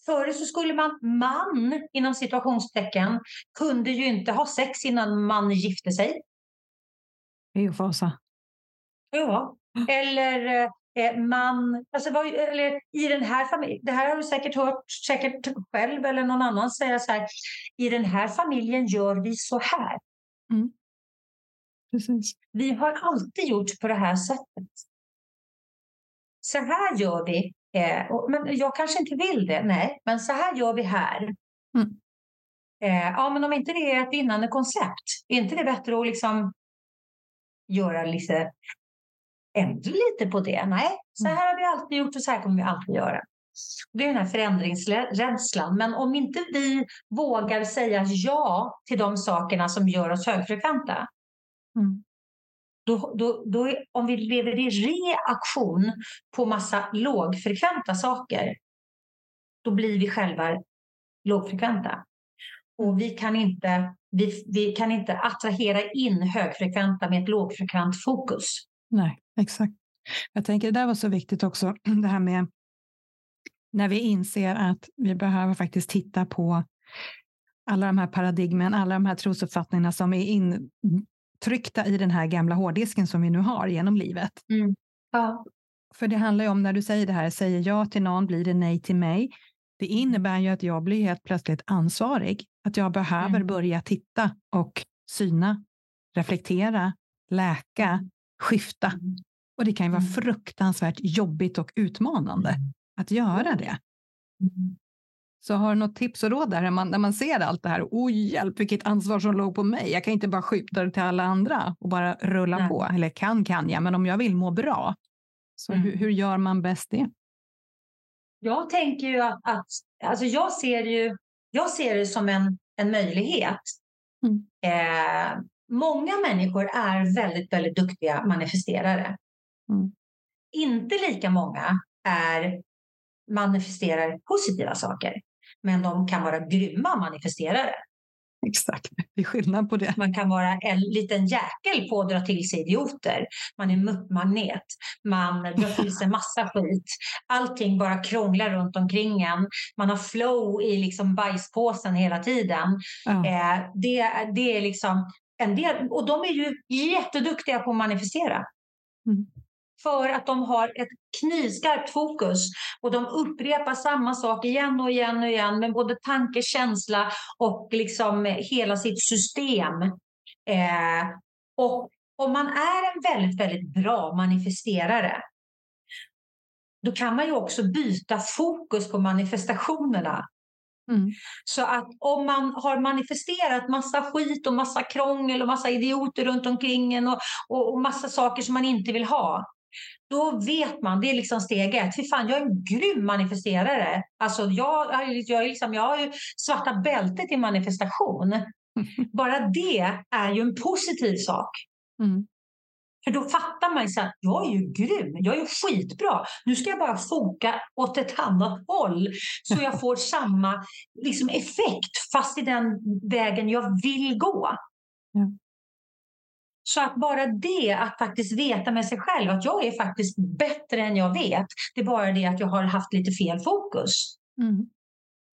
Förr så skulle man, man inom situationstecken, kunde ju inte ha sex innan man gifte sig. Det är ju fasa. Ja. Eller eh, man, alltså vad, eller i den här familjen, det här har du säkert hört säkert själv eller någon annan säga så här, i den här familjen gör vi så här. Precis. Vi har alltid gjort på det här sättet. Så här gör vi. Eh, och, men jag kanske inte vill det, nej, men så här gör vi här. Mm. Eh, ja, men om inte det är ett vinnande koncept, är inte det bättre att liksom göra lite, ändra lite på det? Nej, så Mm. här har vi alltid gjort och så här kommer vi alltid göra. Det är den här förändringsrädslan. Men om inte vi vågar säga ja till de sakerna som gör oss högfrekventa, Mm då, då, då, om vi lever i reaktion på massa lågfrekventa saker, då blir vi själva lågfrekventa. Och vi kan inte, vi, vi kan inte attrahera in högfrekventa med ett lågfrekvent fokus. Nej, exakt. Jag tänker det där var så viktigt också, det här med när vi inser att vi behöver faktiskt titta på alla de här paradigmen, alla de här trosuppfattningarna som är in intryckta i den här gamla hårddisken som vi nu har genom livet. Ja. För det handlar ju om när du säger det här, säger ja till någon, blir det nej till mig. Det innebär ju att jag blir helt plötsligt ansvarig. Att jag behöver Mm. börja titta och syna, reflektera, läka, skifta. Och det kan ju vara Mm. fruktansvärt jobbigt och utmanande att göra det. Så har du något tips och råd där när man, när man ser allt det här? Oj, hjälp vilket ansvar som låg på mig. Jag kan inte bara skjuta det till alla andra och bara rulla Nej. på. Eller kan kan jag, men om jag vill må bra. Så Mm. hur, hur gör man bäst det? Jag tänker ju att, att alltså jag ser ju, jag ser det som en, en möjlighet. Mm. Eh, många människor är väldigt, väldigt duktiga manifesterare. Mm. Inte lika många är manifesterar positiva saker. Men de kan vara grymma manifesterare. Exakt, det är skillnad på det. Man kan vara en liten jäkel på att dra till sig idioter. Man är muppmagnet. Man drar till sig massa skit. Allting bara krånglar runt omkring en. Man har flow i liksom bajspåsen hela tiden. Ja. Eh, det, det är liksom en del. Och de är ju jätteduktiga på att manifestera. Mm. För att de har ett knivskarpt fokus och de upprepar samma sak igen och igen och igen med både tanke, känsla och liksom hela sitt system. Eh, och om man är en väldigt, väldigt bra manifesterare då kan man ju också byta fokus på manifestationerna. Mm. Så att om man har manifesterat massa skit och massa krångel och massa idioter runt omkring en och, och, och massa saker som man inte vill ha. Då vet man, det är liksom steg ett. Fy fan, jag är en grym manifesterare. Alltså jag, jag, är liksom, jag har ju svarta bältet i manifestation. Bara det är ju en positiv sak. Mm. För då fattar man ju att jag är ju grym, jag är ju skitbra. Nu ska jag bara foka åt ett annat håll så jag får samma liksom, effekt fast i den vägen jag vill gå. Mm. Så att bara det, att faktiskt veta med sig själv att jag är faktiskt bättre än jag vet. Det är bara det att jag har haft lite fel fokus. Mm.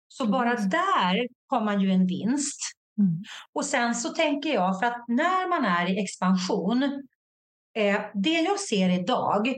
Så bara där har man ju en vinst. Mm. Och sen så tänker jag, för att när man är i expansion Eh, det jag ser idag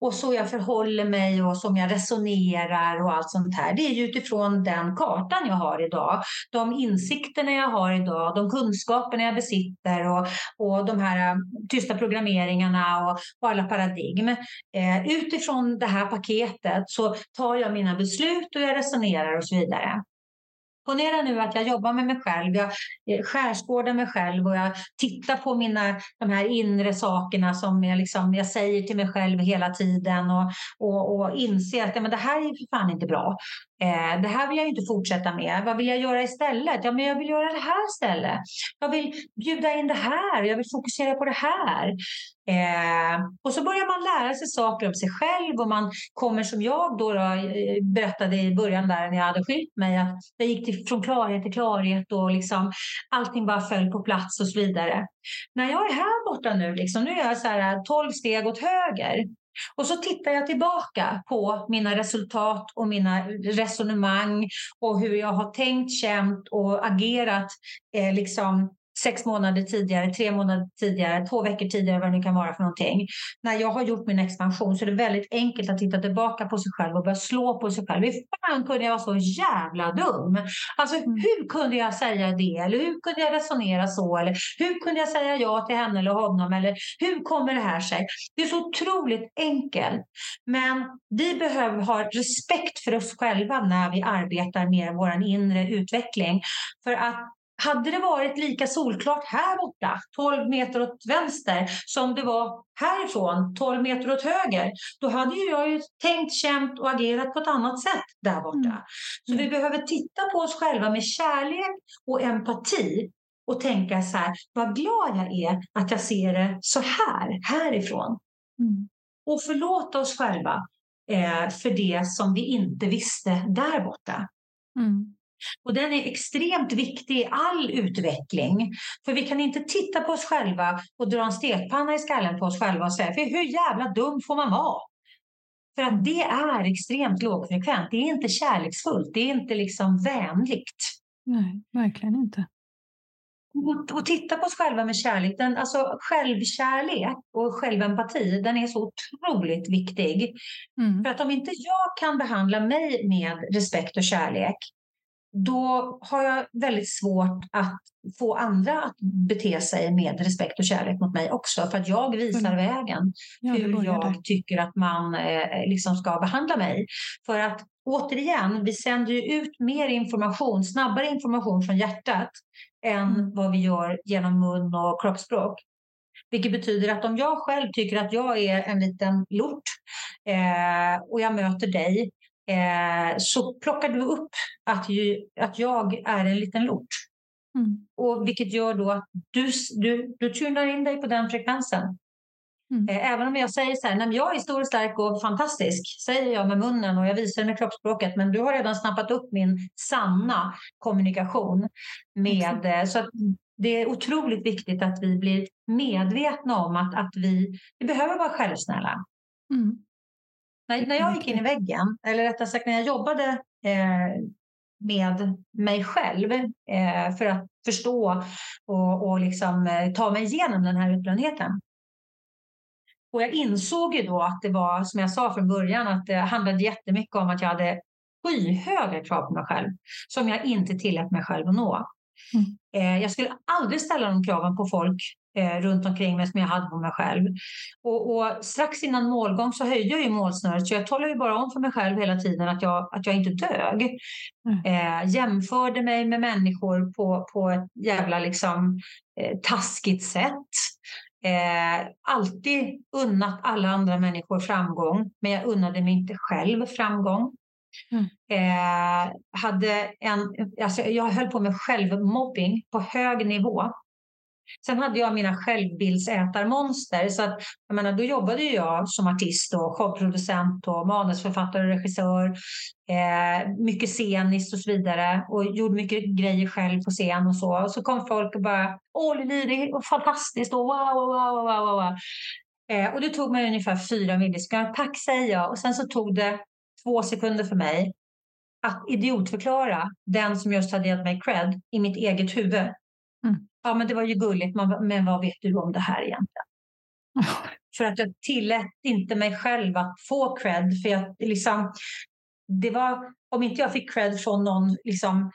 och så jag förhåller mig och som jag resonerar och allt sånt här. Det är ju utifrån den kartan jag har idag. De insikterna jag har idag, de kunskaperna jag besitter och, och de här eh, tysta programmeringarna och, och alla paradigm. Eh, utifrån det här paketet så tar jag mina beslut och jag resonerar och så vidare. Ponera nu att jag jobbar med mig själv, jag eh, skärskådar mig själv och jag tittar på mina, de här inre sakerna som jag, liksom, jag säger till mig själv hela tiden och, och, och inser att ja, men det här är för fan inte bra. Eh, det här vill jag inte fortsätta med. Vad vill jag göra istället? Ja, men jag vill göra det här istället. Jag vill bjuda in det här. Jag vill fokusera på det här. Eh, och så börjar man lära sig saker om sig själv och man kommer som jag då, då eh, berättade i början där när jag hade skilt mig att jag gick till, från klarhet till klarhet och liksom allting bara föll på plats och så vidare. När jag är här borta nu, liksom, nu är jag så här eh, 12 steg åt höger. Och så tittar jag tillbaka på mina resultat och mina resonemang och hur jag har tänkt, känt och agerat eh, liksom sex månader tidigare, tre månader tidigare, två veckor tidigare, vad det kan vara för någonting. När jag har gjort min expansion så är det väldigt enkelt att titta tillbaka på sig själv och börja slå på sig själv. Hur fan kunde jag vara så jävla dum? Alltså mm. hur kunde jag säga det? Eller hur kunde jag resonera så? Eller hur kunde jag säga ja till henne eller honom? Eller hur kommer det här sig? Det är så otroligt enkelt. Men vi behöver ha respekt för oss själva när vi arbetar med vår inre utveckling. För att hade det varit lika solklart här borta, 12 meter åt vänster, som det var härifrån, 12 meter åt höger, då hade ju jag ju tänkt, känt och agerat på ett annat sätt där borta. Mm. Så vi behöver titta på oss själva med kärlek och empati och tänka så här, vad glad jag är att jag ser det så här, härifrån. Mm. Och förlåta oss själva eh, för det som vi inte visste där borta. Mm. Och den är extremt viktig i all utveckling. För vi kan inte titta på oss själva och dra en stekpanna i skallen på oss själva och säga, för hur jävla dum får man vara? För att det är extremt lågfrekvent. Det är inte kärleksfullt. Det är inte liksom vänligt. Nej, verkligen inte. Och, och titta på oss själva med kärlek. Den, alltså självkärlek och självempati, den är så otroligt viktig. Mm. För att om inte jag kan behandla mig med respekt och kärlek, då har jag väldigt svårt att få andra att bete sig med respekt och kärlek mot mig också. För att jag visar mm. vägen ja, hur jag där. tycker att man eh, liksom ska behandla mig. För att återigen, vi sänder ju ut mer information, snabbare information från hjärtat än mm. vad vi gör genom mun och kroppsspråk. Vilket betyder att om jag själv tycker att jag är en liten lort eh, och jag möter dig eh, så plockar du upp att, ju, att jag är en liten lort. Mm. Och vilket gör då att du, du, du tunar in dig på den frekvensen. Mm. Eh, även om jag säger så här, nej, jag är stor, stark och fantastisk, säger jag med munnen och jag visar det med kroppsspråket, men du har redan snappat upp min sanna kommunikation. med mm. Så det är otroligt viktigt att vi blir medvetna om att, att vi, vi behöver vara självsnälla. Mm. När, när jag gick in i väggen, eller rättare sagt när jag jobbade eh, med mig själv eh, för att förstå och, och liksom, eh, ta mig igenom den här utbrändheten. Och jag insåg ju då att det var, som jag sa från början, att det handlade jättemycket om att jag hade skyhöga krav på mig själv som jag inte tillät mig själv att nå. Mm. Eh, jag skulle aldrig ställa de kraven på folk eh, runt omkring mig som jag hade på mig själv. Och, och, strax innan målgång så höjde jag ju målsnöret så jag talade ju bara om för mig själv hela tiden att jag, att jag inte dög. Mm. Eh, jämförde mig med människor på, på ett jävla liksom, eh, taskigt sätt. Eh, alltid unnat alla andra människor framgång, men jag unnade mig inte själv framgång. Mm. Eh, hade en, alltså jag höll på med självmobbing på hög nivå. Sen hade jag mina självbildsätarmonster. Så att, jag menar, då jobbade jag som artist och showproducent och manusförfattare och regissör. Eh, mycket sceniskt och så vidare. Och gjorde mycket grejer själv på scen och så. Och så kom folk och bara Åh Lili, det är fantastiskt och wow, wow, wow, wow, wow. Eh, och det tog mig ungefär fyra millisekunder. Tack säger jag. Och sen så tog det två sekunder för mig att idiotförklara den som just hade gett mig cred i mitt eget huvud. Mm. Ja, men det var ju gulligt, men vad vet du om det här egentligen? för att jag tillät inte mig själv att få cred. För jag, liksom, det var, om inte jag fick cred från någon liksom,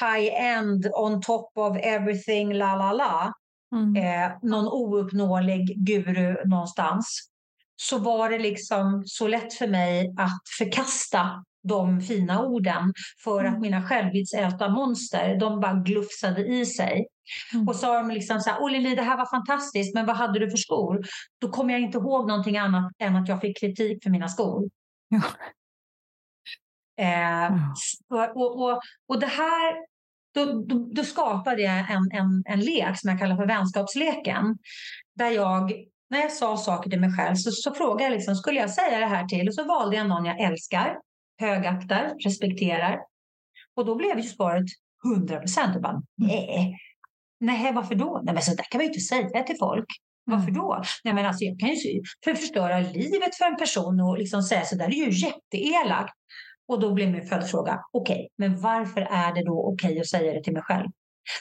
high-end, on top of everything, la la la, mm. eh, någon ouppnåelig guru någonstans, så var det liksom så lätt för mig att förkasta de fina orden för att mm. mina självbildsätarmonster, de bara glufsade i sig. Mm. Och sa de liksom så här, Åh Lili, det här var fantastiskt, men vad hade du för skor? Då kommer jag inte ihåg någonting annat än att jag fick kritik för mina skor. Ja. Eh, mm. och, och, och det här, då, då, då skapade jag en, en, en lek som jag kallar för vänskapsleken. Där jag när jag sa saker till mig själv så, så frågade jag liksom, skulle jag säga det här till? Och så valde jag någon jag älskar, högaktar, respekterar. Och då blev ju svaret 100 procent. Nej, nej, varför då? Nej, men så där kan man ju inte säga till folk. Varför mm. då? Nej, men alltså, jag kan ju för förstöra livet för en person och liksom säga så där. Det är ju jätteelakt. Och då blev min följdfråga, okej, okay, men varför är det då okej okay att säga det till mig själv?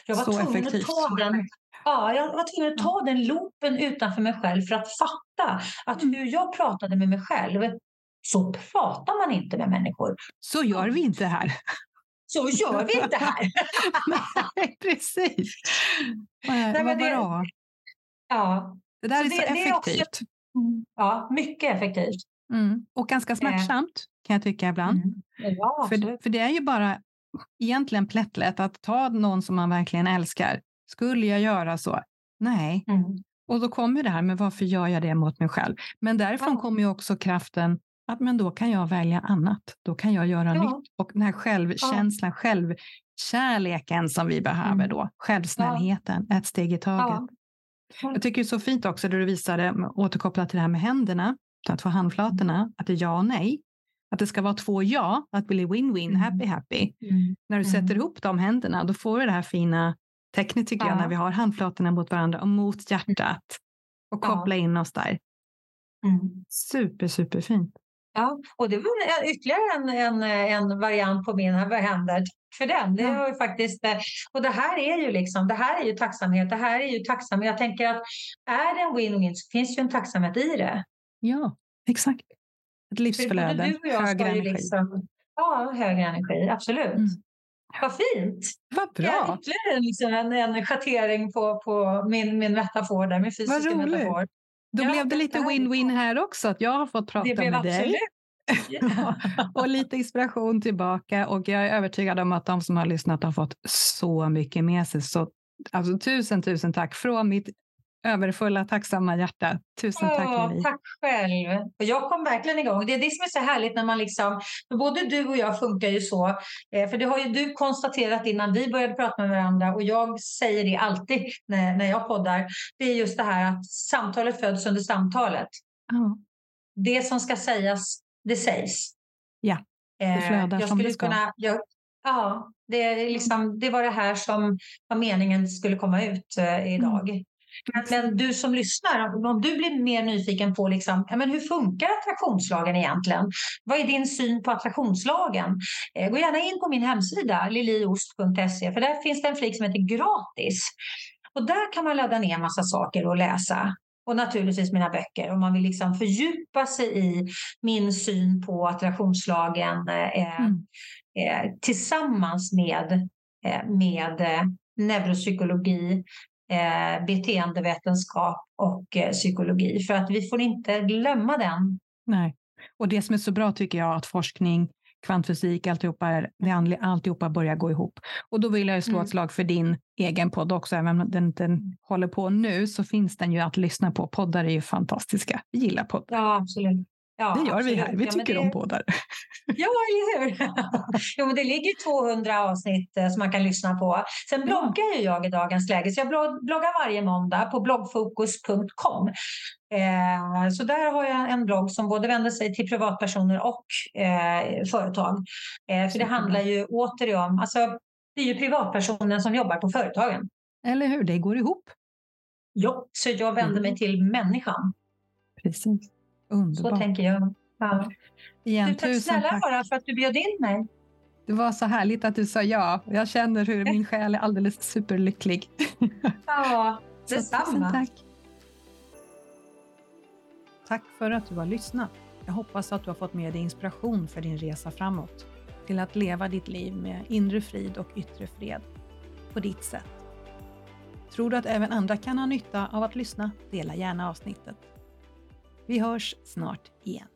Jag var så tvungen effektivt. att ta den Ja, jag var tvungen att ta den loopen utanför mig själv för att fatta att mm. hur jag pratade med mig själv, så pratar man inte med människor. Så gör vi inte här. Så gör vi inte här. Nej, precis. Nej, Nej, vad det, bra. Ja. Det där så är så det, effektivt. Är också, ja, mycket effektivt. Mm. Och ganska eh. smärtsamt kan jag tycka ibland. Mm. Ja, för, för det är ju bara egentligen plättlätt att ta någon som man verkligen älskar skulle jag göra så? Nej. Mm. Och då kommer det här med varför gör jag det mot mig själv? Men därifrån ja. kommer ju också kraften att men då kan jag välja annat. Då kan jag göra ja. nytt. Och den här självkänslan, ja. självkärleken som vi behöver mm. då, självsnällheten, ett steg i taget. Jag tycker det är så fint också det du visade, återkopplat till det här med händerna, att få handflatorna, att det är ja och nej. Att det ska vara två ja, att bli win-win, mm. happy happy. Mm. När du sätter mm. ihop de händerna, då får du det här fina tecknet tycker ja. jag när vi har handflatorna mot varandra och mot hjärtat och koppla ja. in oss där. Mm. Super, super fint. Ja, och det var ytterligare en, en, en variant på mina händer för den. Det ju faktiskt, eh, och det här är ju liksom, det här är ju tacksamhet. Det här är ju tacksamhet. Jag tänker att är det en win-win så finns ju en tacksamhet i det. Ja, exakt. Ett livsflöde, högre energi. Liksom, ja, högre energi, absolut. Mm. Vad fint! Vad bra! Ytterligare liksom en, en schattering på, på min, min metafor där, min fysiska metafor. Då ja, blev det lite win-win här också, att jag har fått prata med absolut. dig. Ja. och lite inspiration tillbaka och jag är övertygad om att de som har lyssnat har fått så mycket med sig. Så alltså, tusen, tusen tack från mitt överfulla, tacksamma hjärta. Tusen tack Åh, Tack själv. jag kom verkligen igång. Det är det som är så härligt när man liksom, för både du och jag funkar ju så, eh, för det har ju du konstaterat innan vi började prata med varandra och jag säger det alltid när, när jag poddar. Det är just det här att samtalet föds under samtalet. Oh. Det som ska sägas, det sägs. Ja, det eh, flödar jag som det ska. Kunna, jag, ja, det, liksom, det var det här som var meningen skulle komma ut eh, idag. Men du som lyssnar, om du blir mer nyfiken på liksom, men hur funkar attraktionslagen egentligen? Vad är din syn på attraktionslagen? Eh, gå gärna in på min hemsida liliost.se för där finns det en flik som heter gratis. Och där kan man ladda ner massa saker och läsa. Och naturligtvis mina böcker om man vill liksom fördjupa sig i min syn på attraktionslagen eh, mm. eh, tillsammans med, eh, med eh, neuropsykologi, eh, beteendevetenskap och eh, psykologi. För att vi får inte glömma den. Nej, och det som är så bra tycker jag att forskning kvantfysik, alltihopa, är, det alltihopa börjar gå ihop. Och då vill jag slå mm. ett slag för din egen podd också. Även om den inte håller på nu så finns den ju att lyssna på. Poddar är ju fantastiska. Vi gillar poddar. Ja, absolut. Ja, det gör absolut. vi här. Vi tycker det... om poddar. Ja, eller hur? jo, men det ligger 200 avsnitt eh, som man kan lyssna på. Sen bloggar ju jag i dagens läge, så jag bloggar varje måndag på bloggfokus.com. Eh, så där har jag en blogg som både vänder sig till privatpersoner och eh, företag. För det handlar ju återigen, alltså det är ju privatpersonen som jobbar på företagen. Eller hur, det går ihop. Jo, så jag vänder mig mm. till människan. Precis. Underbart. Så tänker jag. Ja. Igen, du, tack snälla bara för att du bjöd in mig. Det var så härligt att du sa ja. Jag känner hur min själ är alldeles superlycklig. Ja, detsamma. tack. Tack för att du har lyssnat. Jag hoppas att du har fått med dig inspiration för din resa framåt till att leva ditt liv med inre frid och yttre fred på ditt sätt. Tror du att även andra kan ha nytta av att lyssna? Dela gärna avsnittet. Vi hörs snart igen.